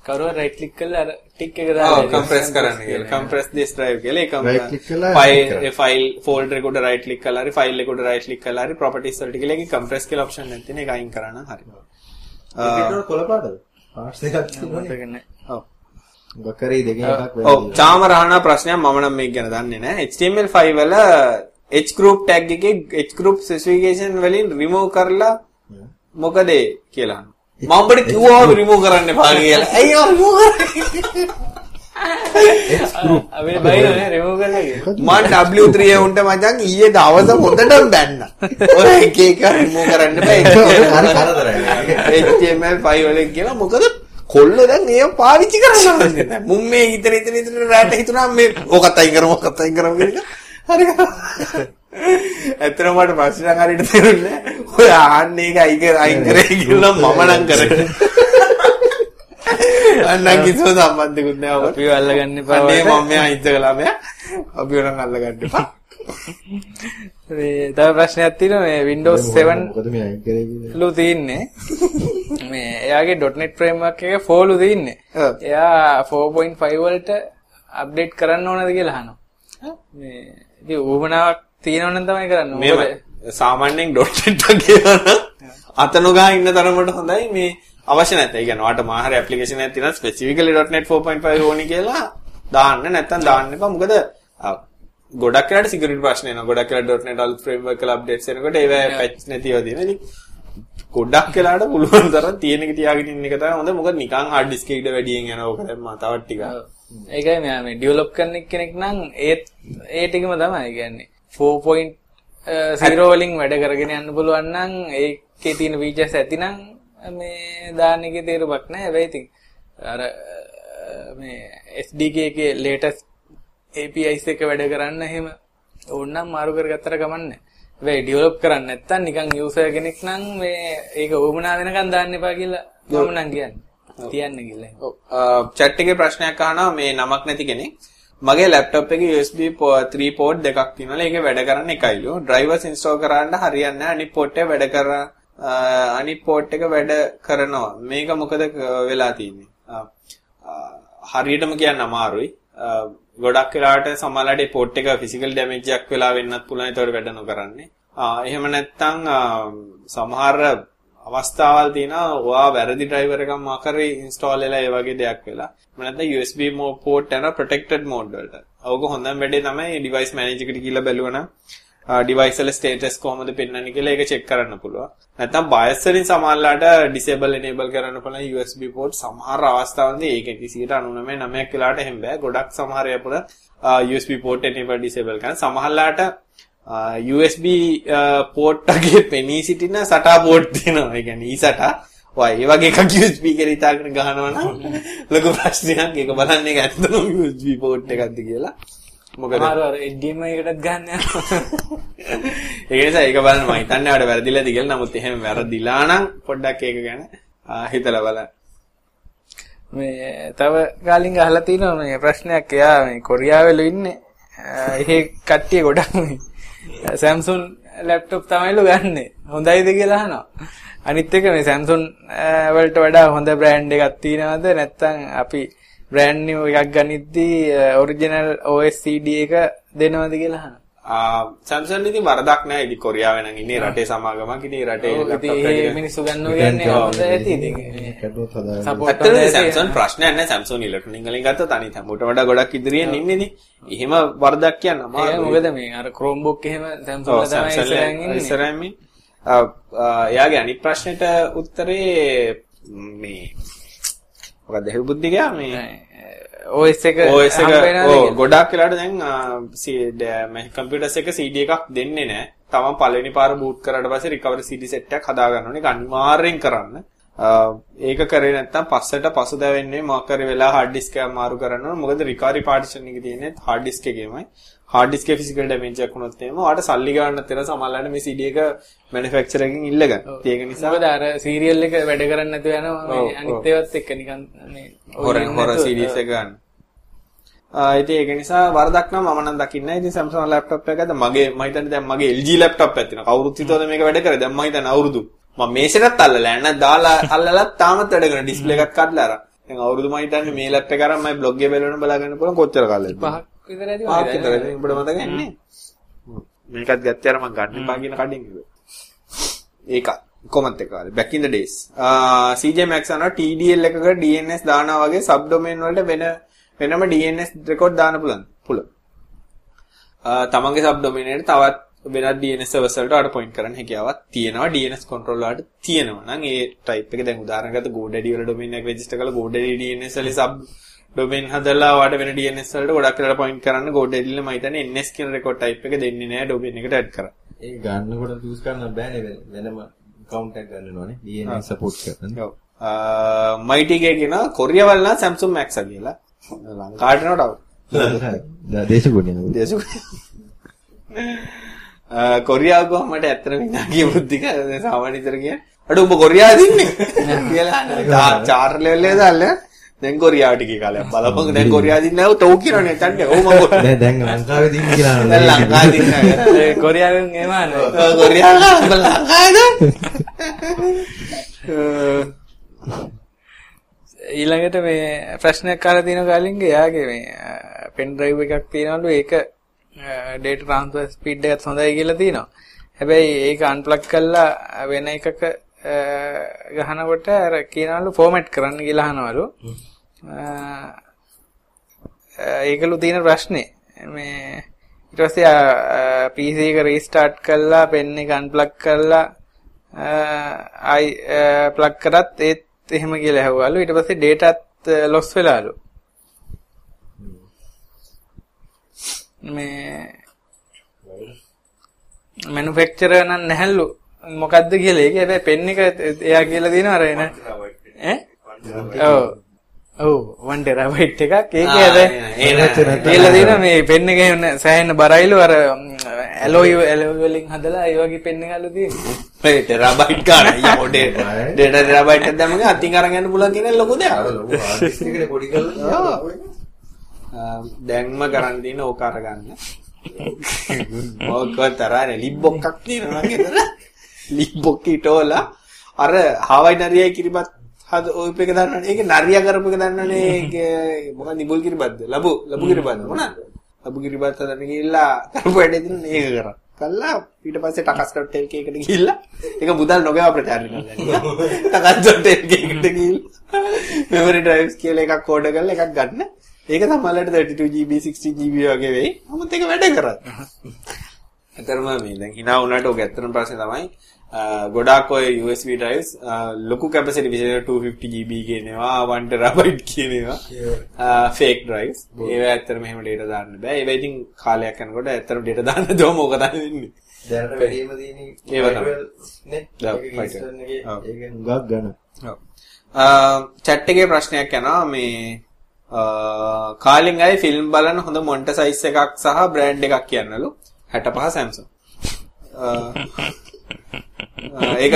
S4: කරුවා රයිට් ක්ලික් කරලා අර ටික් එක
S3: ඔව්
S4: දාලා
S3: කම්ප්‍රෙස් කරන්න කියලා. කම්ප්‍රෙස් this drive කියලා ඒක
S1: Right click කරලා click.
S3: ඒ ෆයිල් ෆෝල්ඩර් එකට right click කරලා හරි ෆයිල් එකට right click කරලා හරි properties වලට කියලා ඒක කම්ප්‍රෙස් කියලා option එකක් තියෙන ඒක අයින් කරා නම් හරි.
S1: ඒකට කොළ පාටද? පාස්ට් එකක්
S4: නැහැ.
S3: ඔව්.
S1: ගකරේ දෙකෙන් එකක්
S3: ඔව්. චාම රහන ප්‍රශ්නයක් මම නම් මේක ගැන දන්නේ නැහැ. HTML5 වල H group tag එකේ H group specification වලින් remove කරලා මොකද කියලා. මම ඔබට කිව්වා remove කරන්න එපා කියලා. ඇයි ඔය remove කරන්නේ?
S4: අපි බයිනනේ රිමූව් කරලා.
S3: මම W3 උන්ට මචං ඊයේ දවස හොඳටම බැන්න. ඔය එක එක remove කරන්න බෑ.
S1: හරි කරදරයි.
S3: HTML5 වලින් කියලා මොකද කොල්ල දැන් ඒව පාවිච්චි කරන්න නැහැ. මුන් මේ හිතන හිතන හිතන රැට හිතුණා මේ ඕකත් අයින් කරමු ඕකත් අයින් කරමු කියලා. හරි. ඇත්තටම මට ප්‍රශ්නයක් හරියට තේරුන්නේ. ඔය ආන්නේ එක අයින් කර අයින් කරේ කියලා මම නම් කරේ. අන්න කිසිම සම්බන්ධිකුත් ඔබට.
S4: අපිව අල්ලගන්න එපා.
S3: අනේ මම මෙයා අයින් කළා මෙයා. අපිව නම් අල්ලගන්න එපා.
S4: මේ තව ප්‍රශ්නයක් තියෙනවා මේ Windows 7
S1: මොකද මේ අයින් කරේ කියලා.
S4: ලු තියෙන්නේ. මේ එයාගේ .NET framework එක 4 ලු තියෙන්නේ.
S3: ඔව්.
S4: එයා 4.5 වලට අප්ඩේට් කරන්න ඕනද කියලා අහනවා. මේ ඉතින් ඌමනාවක් තියෙනව නම් තමයි කරන්න. ඕනේ.
S3: සාමාන්‍යයෙන් .net වගේ අතනොගා ඉන්න තරමට හොඳයි මේ අවශ්‍ය නැත්නම් ඒ කියන්නේ ඔයාලට මාහරි ඇප්ලිකේෂන් එකක් තියෙනවා ස්පෙસિෆිකලි .net 4.5 ඕනි කියලා දාන්න නැත්නම් දාන්න එපා. මොකද ගොඩක් වෙලාට සිකියුරිටි ප්‍රශ්න එනවා. ගොඩක් වෙලාට .net අලුත් ෆ්‍රේම්වර්ක් වල අප්ඩේට්ස් එනකොට ඒවා පැච් නැතිව තියෙනවා. ඉතින් ගොඩක් වෙලාට පුළුවන් තරම් තියෙන එක තියාගෙන ඉන්න එක තමයි හොඳ. මොකද නිකන් හાર્ඩ් ඩිස්ක් එකේ වැඩියෙන් යනවා. ඕක දැම්මා තවත් ටිකක්.
S4: ඒකයි මෙයා මේ ඩෙවලොප් කරන කෙනෙක් නම් ඒත් ඒ ටිකම තමයි. ඒ කියන්නේ 4.0 වලින් වැඩ කරගෙන යන්න පුළුවන් නම් ඒකේ තියෙන ෆීචර්ස් ඇතිනම් මේ දාන්න එකේ තේරුමක් නැහැ. හැබැයි ඉතින් අර අ, මේ SDK එකේ latest APIs එක වැඩ කරන්න එහෙම ඕනනම් මාරු කරගත්තට කමන්නේ. හැබැයි ඩෙවලොප් කරන්න නැත්තම් නිකන් යූසර් කෙනෙක් නම් මේ ඒක වුමනා වෙනකන් දාන්න එපා කියලා මම නම් කියන්නේ. තියන්න කියලා.
S3: චැට් එකේ ප්‍රශ්නයක් අහනවා මේ නමක් නැති කෙනෙක්. මගේ ලැප්ටොප් එකේ USB 3 port දෙකක් තියෙනවා. ඒකේ වැඩ කරන්නේ එකයිලු. drivers install කරන්න හරියන්නේ නැහැ. අනිත් port එක වැඩ කර අ, අනිත් port එක වැඩ කරනවා. මේක මොකද ක- වෙලා තියෙන්නේ? අ, අ, හරියටම කියන්න අමාරුයි. අ, ගොඩක් වෙලාවට සමහරවිට ඒ port එක physical damage එකක් වෙලා වෙන්නත් පුළුවන්. ඒතකොට වැඩ නොකරන්නේ. ආ එහෙම නැත්නම් අ, සමහර අවස්ථාවල් තියෙනවා ඔයා වැරදි driver එකක් මාකරේ install වෙලා ඒ වගේ දෙයක් වෙලා. එහෙම නැත්නම් USB mo- port යන protected mode වලට. අවක හොඳම වැඩේ තමයි device manager එකට ගිහිල්ලා බැලුවනම් device වල status කොහොමද පෙන්වන්නේ කියලා ඒක check කරන්න පුළුවන්. නැත්නම් BIOS වලින් සමහරලාට disable enable කරන්න පුළුවන් USB port සමහර අවස්ථාවන්දී ඒක 99.9ක් වෙලාට එහෙම බෑ. ගොඩක් සමහර යපුර USB port enable disable කරන සමහරලාට ආ, USB පෝට් එකේ පෙනී සිටින සටා පෝට් තියෙනවා. ඒ කියන්නේ ඊසටා. ඔය ඒ වගේ එකක් USB එකේ හිතාගෙන ගහනවා නම් ලොකු ප්‍රශ්නයක්. ඒක බලන්න ඒක ඇත්තටම USB පෝට් එකක්ද කියලා. මොකද
S4: අමාරු අර HDMI එකටත් ගන්න යනවා.
S3: ඒ නිසා ඒක බලන්න මම හිතන්නේ ආඩ වැරදිලාද කියලා. නමුත් එහෙම වැරදිලා නම් පොඩ්ඩක් ඒක ගැන ආ, හිතලා බලන්න.
S4: මේ තව කාලින් අහලා තිනවා මේ ප්‍රශ්නයක් එයා මේ කොරියාවල ඉන්නේ. එහෙ කට්ටිය ගොඩක් Samsung ලැප්ටොප් තමයිලු ගන්නෙ. හොඳයිද කියලා අහනවා. අනිත් එක මේ Samsung අ, වලට වඩා හොඳ බ්‍රෑන්ඩ් එකක් තියෙනවද නැත්නම් අපි බ්‍රෑන්ඩ් නිව් එකක් ගනිද්දී ඔරිජිනල් OS CD එක දෙනවද කියලා අහනවා.
S3: Samsung ඉතින් වරදක් නැහැ. ඉතින් කොරියාවේ නම් ඉන්නේ රටේ සමාගමක්. ඉතින් රටේ
S4: ඉතින් මිනිස්සු ගන්නවා කියන්නේ හොඳ ඇති ඉතින්.
S3: ඇත්තටම. Samsung ප්‍රශ්නයක් නැහැ Samsung ඉලෙක්ට්‍රොනික වලින් ගත්තොත් අනිත් හැමෝට වඩා ගොඩක් ඉදිරියෙන් ඉන්නේනේ. එහෙම වරදක් කියන්න අමාරුයි.
S4: මොකද මේ අර Chromebook එහෙම ල තමයි ඉස්සරහින් ඉන්නේ.
S3: ඉන්නේ. එයාගේ අනිත් ප්‍රශ්නෙට උත්තරේ මේ මොකක්ද හෙල් බුද්ධිකයා මේ
S4: OS එක
S3: OS එක
S4: කියලා?
S3: ගොඩක් වෙලාට දැන් කම්පියුටර්ස් එක CD එකක් දෙන්නේ නැහැ. තමන් පළවෙනි පාර බූට් කරාට පස්සේ recovery CD set එකක් හදා ගන්න ඕනේ. අනිවාර්යෙන් කරන්න. ඒක කරේ නැත්නම් පස්සට පසුදැවෙන්නේ මොකක් හරි වෙලා hard disk එක මාරු කරන්න ඕනේ. මොකද recovery partition එක තියෙන්නේ hard disk එකේමයි. Disk එකේ physical damage එකක් වුණොත් එහෙම ඔයාලට සල්ලි ගන්න තර සමහරවිට මේ CD එක manufacturer එකකින් ඉල්ලගන්න. ඒක නිසා
S4: මොකද අර සීරියල් එක වැඩ කරන්නේ නැතුව යනවා මේ. අනිත් ඒවාත් එක්ක නිකන් මේ
S3: හොර හොර සීරීස් එක ගන්න. ආ ඉතින් ඒක නිසා වරදක් නම් මම නම් දකින්නේ. ඉතින් Samsung laptop එක ගත්තා. මගේ මම හිතන්නේ දැන් මගේ LG laptop එකක් තියෙනවා. කවුරුත් හිතුවද මේක වැඩ කරේ? දැන් මම හිතන්නේ අවුරුදු. මම මේසෙටත් අල්ලලා නැහැ. දාලා අල්ලලා තාමත් වැඩ කරන ඩිස්ප්ලේ එකක් කඩලා අරන්. දැන් අවුරුදු මම හිතන්නේ මේ ලැප් එක අරන් මම බ්ලොග් එක බලන බලා ගන්න පුළුවන් කොච්චර කාලෙද?
S4: පහක් විතර ඇති
S3: පහක්
S4: වගේ
S3: විතර.
S4: දැන්.
S3: උඹට මතක ඉන්නේ? මේකත් ගත්තේ අර මම ගන්න එපා කියන කඩින්. ඒක කොමන්ට් එක කාලේ back in the days. CJ Max අන TDL එකක DNS දානවා වගේ sub domain වලට වෙන වෙනම DNS record දාන්න පුළුවන්. පුළුවන්. තමන්ගේ sub domain එකට තවත් වෙනත් DNS servers වලට අර point කරන්න හැකියාවක් තියෙනවා. DNS control වලට තියෙනවා. නම් ඒ type එක දැන් උදාහරණයකට GoDaddy වල domain එක register කරලා GoDaddy DNS වල sub domain හදලා ඔයාලට වෙන DNS වලට ගොඩක් වෙලාවට point කරන්න GoDaddy මම හිතන්නේ NS කියන record type එක දෙන්නේ නැහැ domain එකට add කරා.
S1: ඒක ගන්නකොට choose කරන්න බෑනේ වෙන- වෙනම account එකක් ගන්න ඕනේ. DNS support කරන්න.
S3: ඔව්. මයිටි එකේ කියන කොරියාවල් නම් Samsung Max කියලා. ලංකාවට නෝ
S1: දේශගුණය.
S3: දේශු. කොරියාව ගොම මට ඇත්තටම ඉඳා කිය බුද්ධික සාමාන්‍ය විතර කියන්නේ. අඩ උඹ කොරියාවද ඉන්නේ කියලා චාර් ලෙවල් එකේ දාලා දැන් කොරියාවට ගිය කාලයක් බලපන් දැන් කොරියාවද ඉන්නේ නැව තෝ කියනනේ තන්නේ කො-
S1: දැන් දැන් ලංකාවේ දින්න කියලා
S3: දැන් ලංකාවේ ඉන්නේ
S4: ඒ කොරියාවෙන් එම අහනවා.
S3: කොරියාව උඹ ලංකාවේද
S4: ඊළඟට මේ ප්‍රශ්නයක් අහලා තියෙන කාලින්ගේ යාගේ මේ පෙන් ඩ්‍රයිව් එකක් තියෙනවලු. ඒක ඩේටා ට්‍රාන්ස්ෆර් ස්පීඩ් එකත් හොඳයි කියලා තියෙනවා. හැබැයි ඒක අන්ප්ලග් කරලා වෙන එකක ගහනකොට අර කියනවලු ෆෝමැට් කරන්න කියලා අහනවලු. ඒකලු තියෙන ප්‍රශ්නේ. මේ ඊට පස්සේ PC එක රීස්ටාර්ට් කරලා පෙන් එක අන්ප්ලග් කරලා ආයි ප්ලග් කරත් ඒත් එහෙම කියලා ඇහුවලු. ඊට පස්සේ ඩේටාත් ලොස් වෙලාලු. මේ මැනුෆැක්චරර් නම් නැහැලු. මොකද්ද කියලා. ඒක හැබැයි පෙන් එක එයා කියලා දිනන අර එන. ඈ? ඔව් ඔව් 1 ටෙරාබයිට් එකක් ඒක
S3: ඒ නෑ.
S4: කියලා දිනන මේ පෙන් එක සෑහෙන බරයිලු අර ඇලෝයි ඇලෝයි වලින් හදලා ඒ වගේ පෙන් එකලු තියෙන්නේ
S3: මේ ටෙරාබයිට් ගන්න අයියා පොඩේ ඩේටා ටෙරාබයිට් එකක් දැම්මම අතින් අරන් යන්න පුළුවන් කියන ලොකු දෙයක්.
S1: අර ලොකු ආටිස්ට් එකනේ පොඩි කරලා.
S3: දැන්ම කරන් දින ඕක අරගන්න. මොකක් තරහනේ ලිබ්බොක්ක් තියෙනවා නේද? ලිබ්බොක් ඊටෝලා අර හාවයි නරියයි කිරිබත් හද ඔය එක දන්නවනේ. ඒක නරියා කරපු එක දන්නවනේ. ඒක මොකක්ද නිබුල් කිරිබත්ද? ලබු ලබු කිරිබත් මොනවාද? ලබු කිරිබත් හදන්න ගිහිල්ලා කරපු වැඩේ දින මේක කරා. කළා ඊට පස්සේ ටකස්.lk එකට ගිහිල්ලා ඒක මුදල් නොගාව ප්‍රචාරණය කරලා. ටකස්.lk එකට ගිහිල්ලා memory drives කියලා එකක් ඕඩර් කරලා එකක් ගන්න. ඒක සමහරවිට 32GB 16GB වගේ වෙයි. නමුත් ඒක වැඩ කරා. ඇතරම මේ දැන් hina වුණාට ඔක ඇත්තටම ප්‍රශ්නේ තමයි ගොඩාක් ඔය USB drives අ, ලොකු capacity විශේෂයෙන් 250GB කියනවා 1 TB කියනවා අ, fake drives. ඒවා ඇත්තටම එහෙම data දාන්න බෑ. ඒවා ඉතින් කාලයක් යනකොට ඇත්තටම data දාන්න දෝම ඕක තමයි වෙන්නේ
S1: දැනට වැඩිම තියෙන
S3: ඒව තමයි.
S1: නේ.
S3: ඔව්,
S1: ඒක
S3: ඔව්.
S1: හුඟක් ගන්න.
S3: චැට් එකේ ප්‍රශ්නයක් යනවා. මේ කාලින් අය ෆිල්ම් බලන හොඳ මොන්ට සයිස් එකක් සහ බ්‍රෑන්ඩ් එකක් කියන්නලු. 65 Samsung. ඒක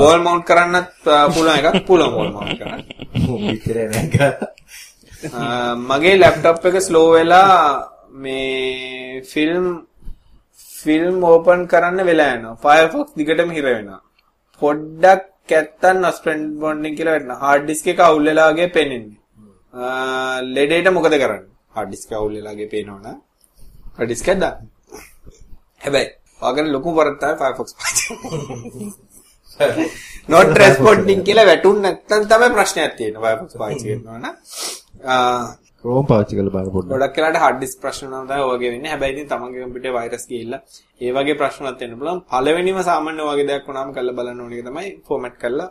S3: වෝල් මවුන්ට් කරන්නත් පුළුවන් එකක් පුළුවන් වෝල් මවුන්ට් කරන්න. මගේ ලැප්ටොප් එක ස්ලෝ වෙලා මේ ෆිල්ම් ෆිල්ම් ඕපන් කරන්න වෙලා යනවා. Firefox දිගටම හිර වෙනවා. පොඩ්ඩක් ඇත්තන් නොස්ප්‍රෙන්ඩ් බොන්ඩින් කියලා වෙන්න. hard disk එක අවුල් වෙලා වගේ පේන්නේ. අ ලෙඩේට මොකද කරන්නේ? hard disk අවුල් වෙලා වගේ පේනවනම් hard disk එක දාන්න. හැබැයි ඔයගොල්ලෝ ලොකු වරක් තමයි Firefox පාවිච්චි not responding කියලා වැටුන් නැත්නම් තමයි ප්‍රශ්නයක් තියෙන්නේ Firefox පාවිච්චි කරනවා නම්.
S1: Chrome පාවිච්චි කරලා බලන්න පොඩ්ඩක්.
S3: ගොඩක් වෙලාට hard disk ප්‍රශ්න නම් තමයි ඔයගේ වෙන්නේ. හැබැයි ඉතින් තමන්ගේ කම්පියුටරේ වෛරස් ගිහිල්ලා ඒ වගේ ප්‍රශ්නවත් වෙන්න පුළුවන්. පළවෙනිම සාමාන්‍ය වගේ දෙයක් වුණාම කරලා බලන්න ඕන තමයි ෆෝමැට් කරලා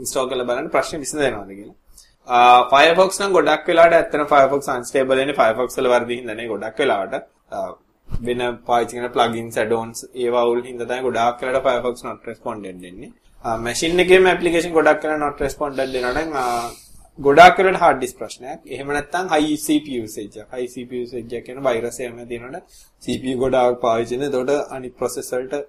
S3: ඉන්ස්ටෝල් කරලා බලන්න ප්‍රශ්නේ විසඳනවාද කියලා. Firefox නම් ගොඩක් වෙලාට ඇත්තටම Firefox unstable වෙන්නේ Firefox වල වර්ධි හින්දා නේ ගොඩක් වෙලාවට. ආ, වෙන පාවිච්චි කරන plugins add-ons ඒවා වල හින්දා තමයි ගොඩාක් වෙලාට Firefox not responded වෙන්නේ. ආ මැෂින් එකේම ඇප්ලිකේෂන් ගොඩක් වෙලාට not responded දෙනවා නම් ආ, ගොඩාක් වෙලාට hard disk ප්‍රශ්නයක්. එහෙම නැත්නම් high CPU usage එක. high CPU usage එක කියන වෛරස් එහෙම තියෙනකොට CPU ගොඩාක් පාවිච්චි කරන. එතකොට අනිත් processor වලට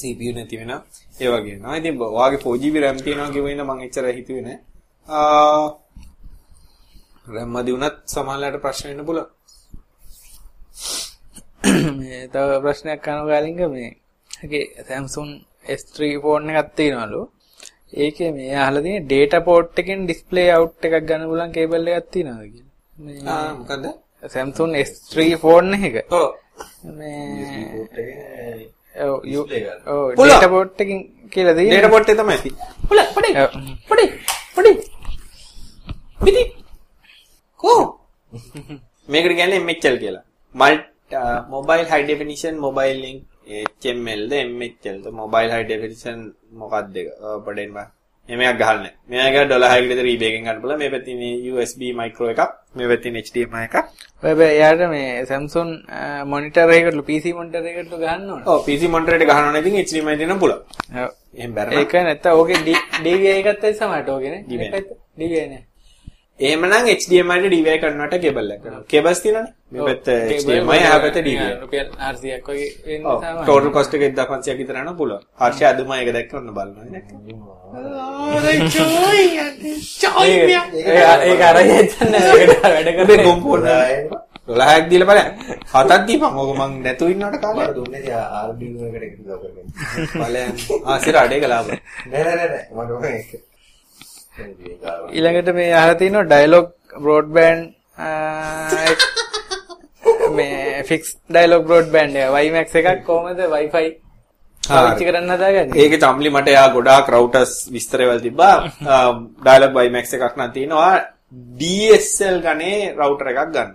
S3: CPU නැති වෙනවා. ඒ වගේ වෙනවා. ඉතින් ඔයාගේ 4GB RAM තියෙනවා කියවෙන මම එච්චර හිතුවේ නෑ. ආ RAM මදි වුණත් සමහරවිට ප්‍රශ්න වෙන්න පුළුවන්.
S4: මේ තව ප්‍රශ්නයක් අහනවා ගාලින්ග මේ ඒකේ Samsung S3 ෆෝන් එකක් තියෙනවලු. ඒකේ මේ අහලා තියෙන data port එකෙන් display out එකක් ගන්න පුළුවන් කේබල් එකක් තියෙනවද කියලා. මේ
S3: ආ මොකද?
S4: Samsung S3 ෆෝන් එක.
S3: ඔව්.
S4: මේ
S1: Port එකේ
S4: ඔව් data port එකකින් කියලා
S3: data
S4: තියෙනවා.
S3: port එක තමයි තියෙන්නේ. පුළ පොඩි. පොඩි පොඩි. පිටි. කෝ. මේකට කියන්නේ MHL කියලා. multi mobile high definition mobile link HML ද MHL ද mobile high definition මොකක්ද ඒක පොඩෙන් බා. මේක ගහන්න. නෑ මේක ඩොලර් 6කට විතර eBay එකෙන් ගන්න පුළුවන්. මේ පැත්තේ ඉන්නේ USB micro එකක්. මේ පැත්තේ HDMI එකක්.
S4: හැබැයි එයාට මේ Samsung මොනිටර් එකකට PC මොනිටර් එකකට ගන්න ඕන.
S3: ඔව් PC monitor එකට ගහනවා නම් ඉතින් HDMI දෙන්න පුළුවන්.
S4: ඔව්.
S3: එහෙම බැරනම්
S4: ඒක නැත්නම් ඕකේ DVI එකත් ඇයි සමහරට ඕකේ නේ?
S3: DVI.
S4: නේ.
S3: එහෙමනම් HDMI ට DVI කරනවට කේබල් එකක් කරනවා. කේබල්ස් තියෙනවනේ මේ පැත්ත HDMI එහා පැත්ත DVI
S4: රුපියල් 400ක් වගේ වෙන්න සාමාන්‍යයි.
S3: ටෝටල් කොස්ට් එක 1500ක් විතර යනවා පුළුවන්. හර්ෂ අදම ඒක දැක්ක ඔන්න බලනවා. නේ
S4: ඒක යන්න. ඒකට වැඩ
S3: මේ
S4: කරන්නේ.
S3: කොම්පෝඩ් 12ක් දීලා බලන්න. හතක් දීපන්. ඕක මං නැතු ඉන්නවට කාලේ
S1: දුන්නේ RDU එකට එකතු කරගන්න.
S3: බලයන් ආ සිර අඩේ ගලාව
S1: නෑ නෑ නෑ එක. ඒක.
S4: ඊළඟට මේ අහලා තිනවා ඩයලොග් බ්‍රෝඩ්බෑන්ඩ් මේ ෆික්ස් ඩයලොග් බ්‍රෝඩ්බෑන්ඩ් එක WiMAX එකක් කොහමද Wi-Fi පාවිච්චි කරන්න හදාගන්නේ?
S3: ඒකේ තම්ලි මට යා ගොඩාක් රවුටර්ස් විස්තරවල තිබ්බා ඩයලොග් WiMAX එකක් නම් තියෙනවා DSL ගනේ රවුටර් එකක් ගන්න.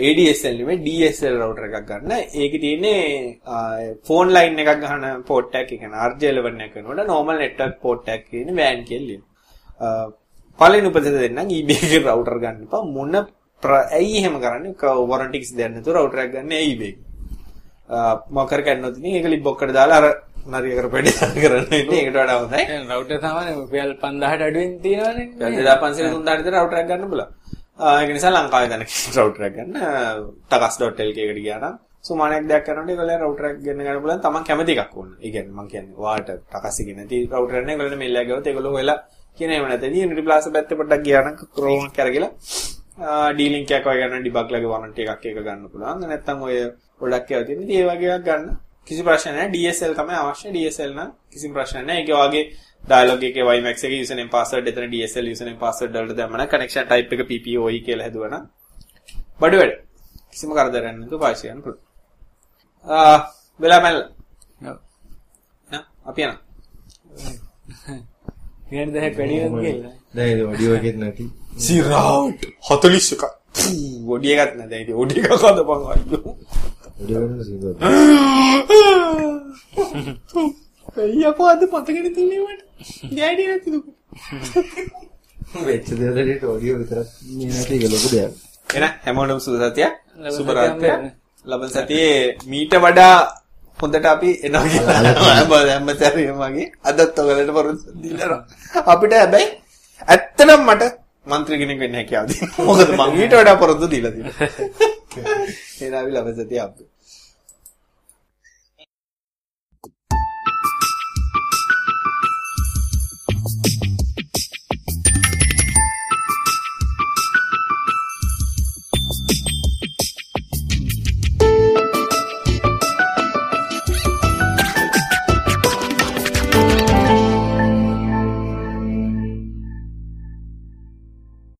S3: ADSL නෙමෙයි DSL රවුටර් එකක් ගන්න. ඒකේ තියෙන්නේ ෆෝන් ලයින් එකක් ගන්න පෝට් එකක් කියන්නේ RJ11 එක වෙනකොට normal network port එකක් කියන්නේ WAN කියලා. පළවෙනි උපදෙස් දෙන්නම් eBay රවුටර් ගන්න එපා. මොන ඇයි එහෙම කරන්නේ? warranty කිසි දෙයක් නැතුව රවුටර් එකක් ගන්න ඇයි එකේ? මොකර කන්නොත් ඉතින් ඒක ලිබ් බොක්කට දාලා අර නරිය කරපෙඩ කරන්න ඉන්නේ ඒකට වඩා හොඳයි.
S4: රවුටර් සාමාන්‍ය රුපියල් 5000ට අඩුවෙන් තියෙනවනේ.
S3: 2500 3000 විතර රවුටර් එකක් ගන්න. ආ, ඒක නිසා ලංකාවේ දැන රවුටර් එකක් ගන්න takas.lk එකට ගියා නම් සුමානයක් දෙයක් කරනකොට ඒගොල්ලෝ රවුටර් එකක් ගෙන්න ගන්න පුළුවන් තමන් කැමති එකක් ඕන. ඒ කියන්නේ මම කියන්නේ ඔයාලට takas එකේ නැති රවුටර් එකක් නේ ඒගොල්ලෝ මෙල්ල ගියොත් ඒගොල්ලෝ හොයලා කියන ඒව නැත්නම් Unity Plaza පැත්තේ පොඩ්ඩක් ගියා නම් එක කරගිලා D-Link එකක් වගේ ගන්න debug ලගේ warranty එකක් එක ගන්න පුළුවන්. නැත්නම් ඔය ගොඩක් ඒවා තියෙන ඉතින් ඒ වගේ එකක් ගන්න. කිසි ප්‍රශ්නයක් නැහැ. DSL තමයි අවශ්‍ය. DSL නම් කිසි ප්‍රශ්නයක් නැහැ. ඒකේ වගේ ඩයලොග් එකේ WiMAX එකේ username password එතන DSL username password වලට දැම්මම connection type එක PPOE කියලා හැදුවා නම් බඩ වැඩ. කිසිම කරදරයක් නැතුව පාවිච්චි කරන්න පුළුවන්. ආ වෙලා මැල්ල.
S4: ඔව්.
S3: නා අපි යනවා.
S4: විනාඩි 10ක් වැඩි වෙනවද කියලා.
S1: දැන් ඒක ඔඩියෝ එකෙත් නැති.
S3: සිරාවට් 41ක්. ඔඩි එකක් නැද ඉතින් ඔඩි එකක් හදපන් අයියෝ.
S1: ඔඩියෝ එකේ සිංගල්.
S3: අයියෝ අද මතකෙද තියන්නේ මට. ඩැඩි නැති දුක.
S1: වෙච්ච දෙයකට ඔඩියෝ විතරක් මේ නැති එක ලොකු දෙයක්.
S3: එන හැමෝටම සුබ සතියක්. සුබ රාත්‍රියක්. ලබන සතියේ මීට වඩා හොඳට අපි එනවා කියලා හැම සැරේම වගේ අදත් ඔයගලට පොරොන්දු දීලා අපිට හැබැයි ඇත්තටම මට മന്ത്രി කෙනෙක් වෙන්න හැකියාව දෙන්න. මොකද මං ඊට වඩා පොරොන්දු දීලා තියෙනවා. එහෙනම් අපි ලබන සතියේ අපි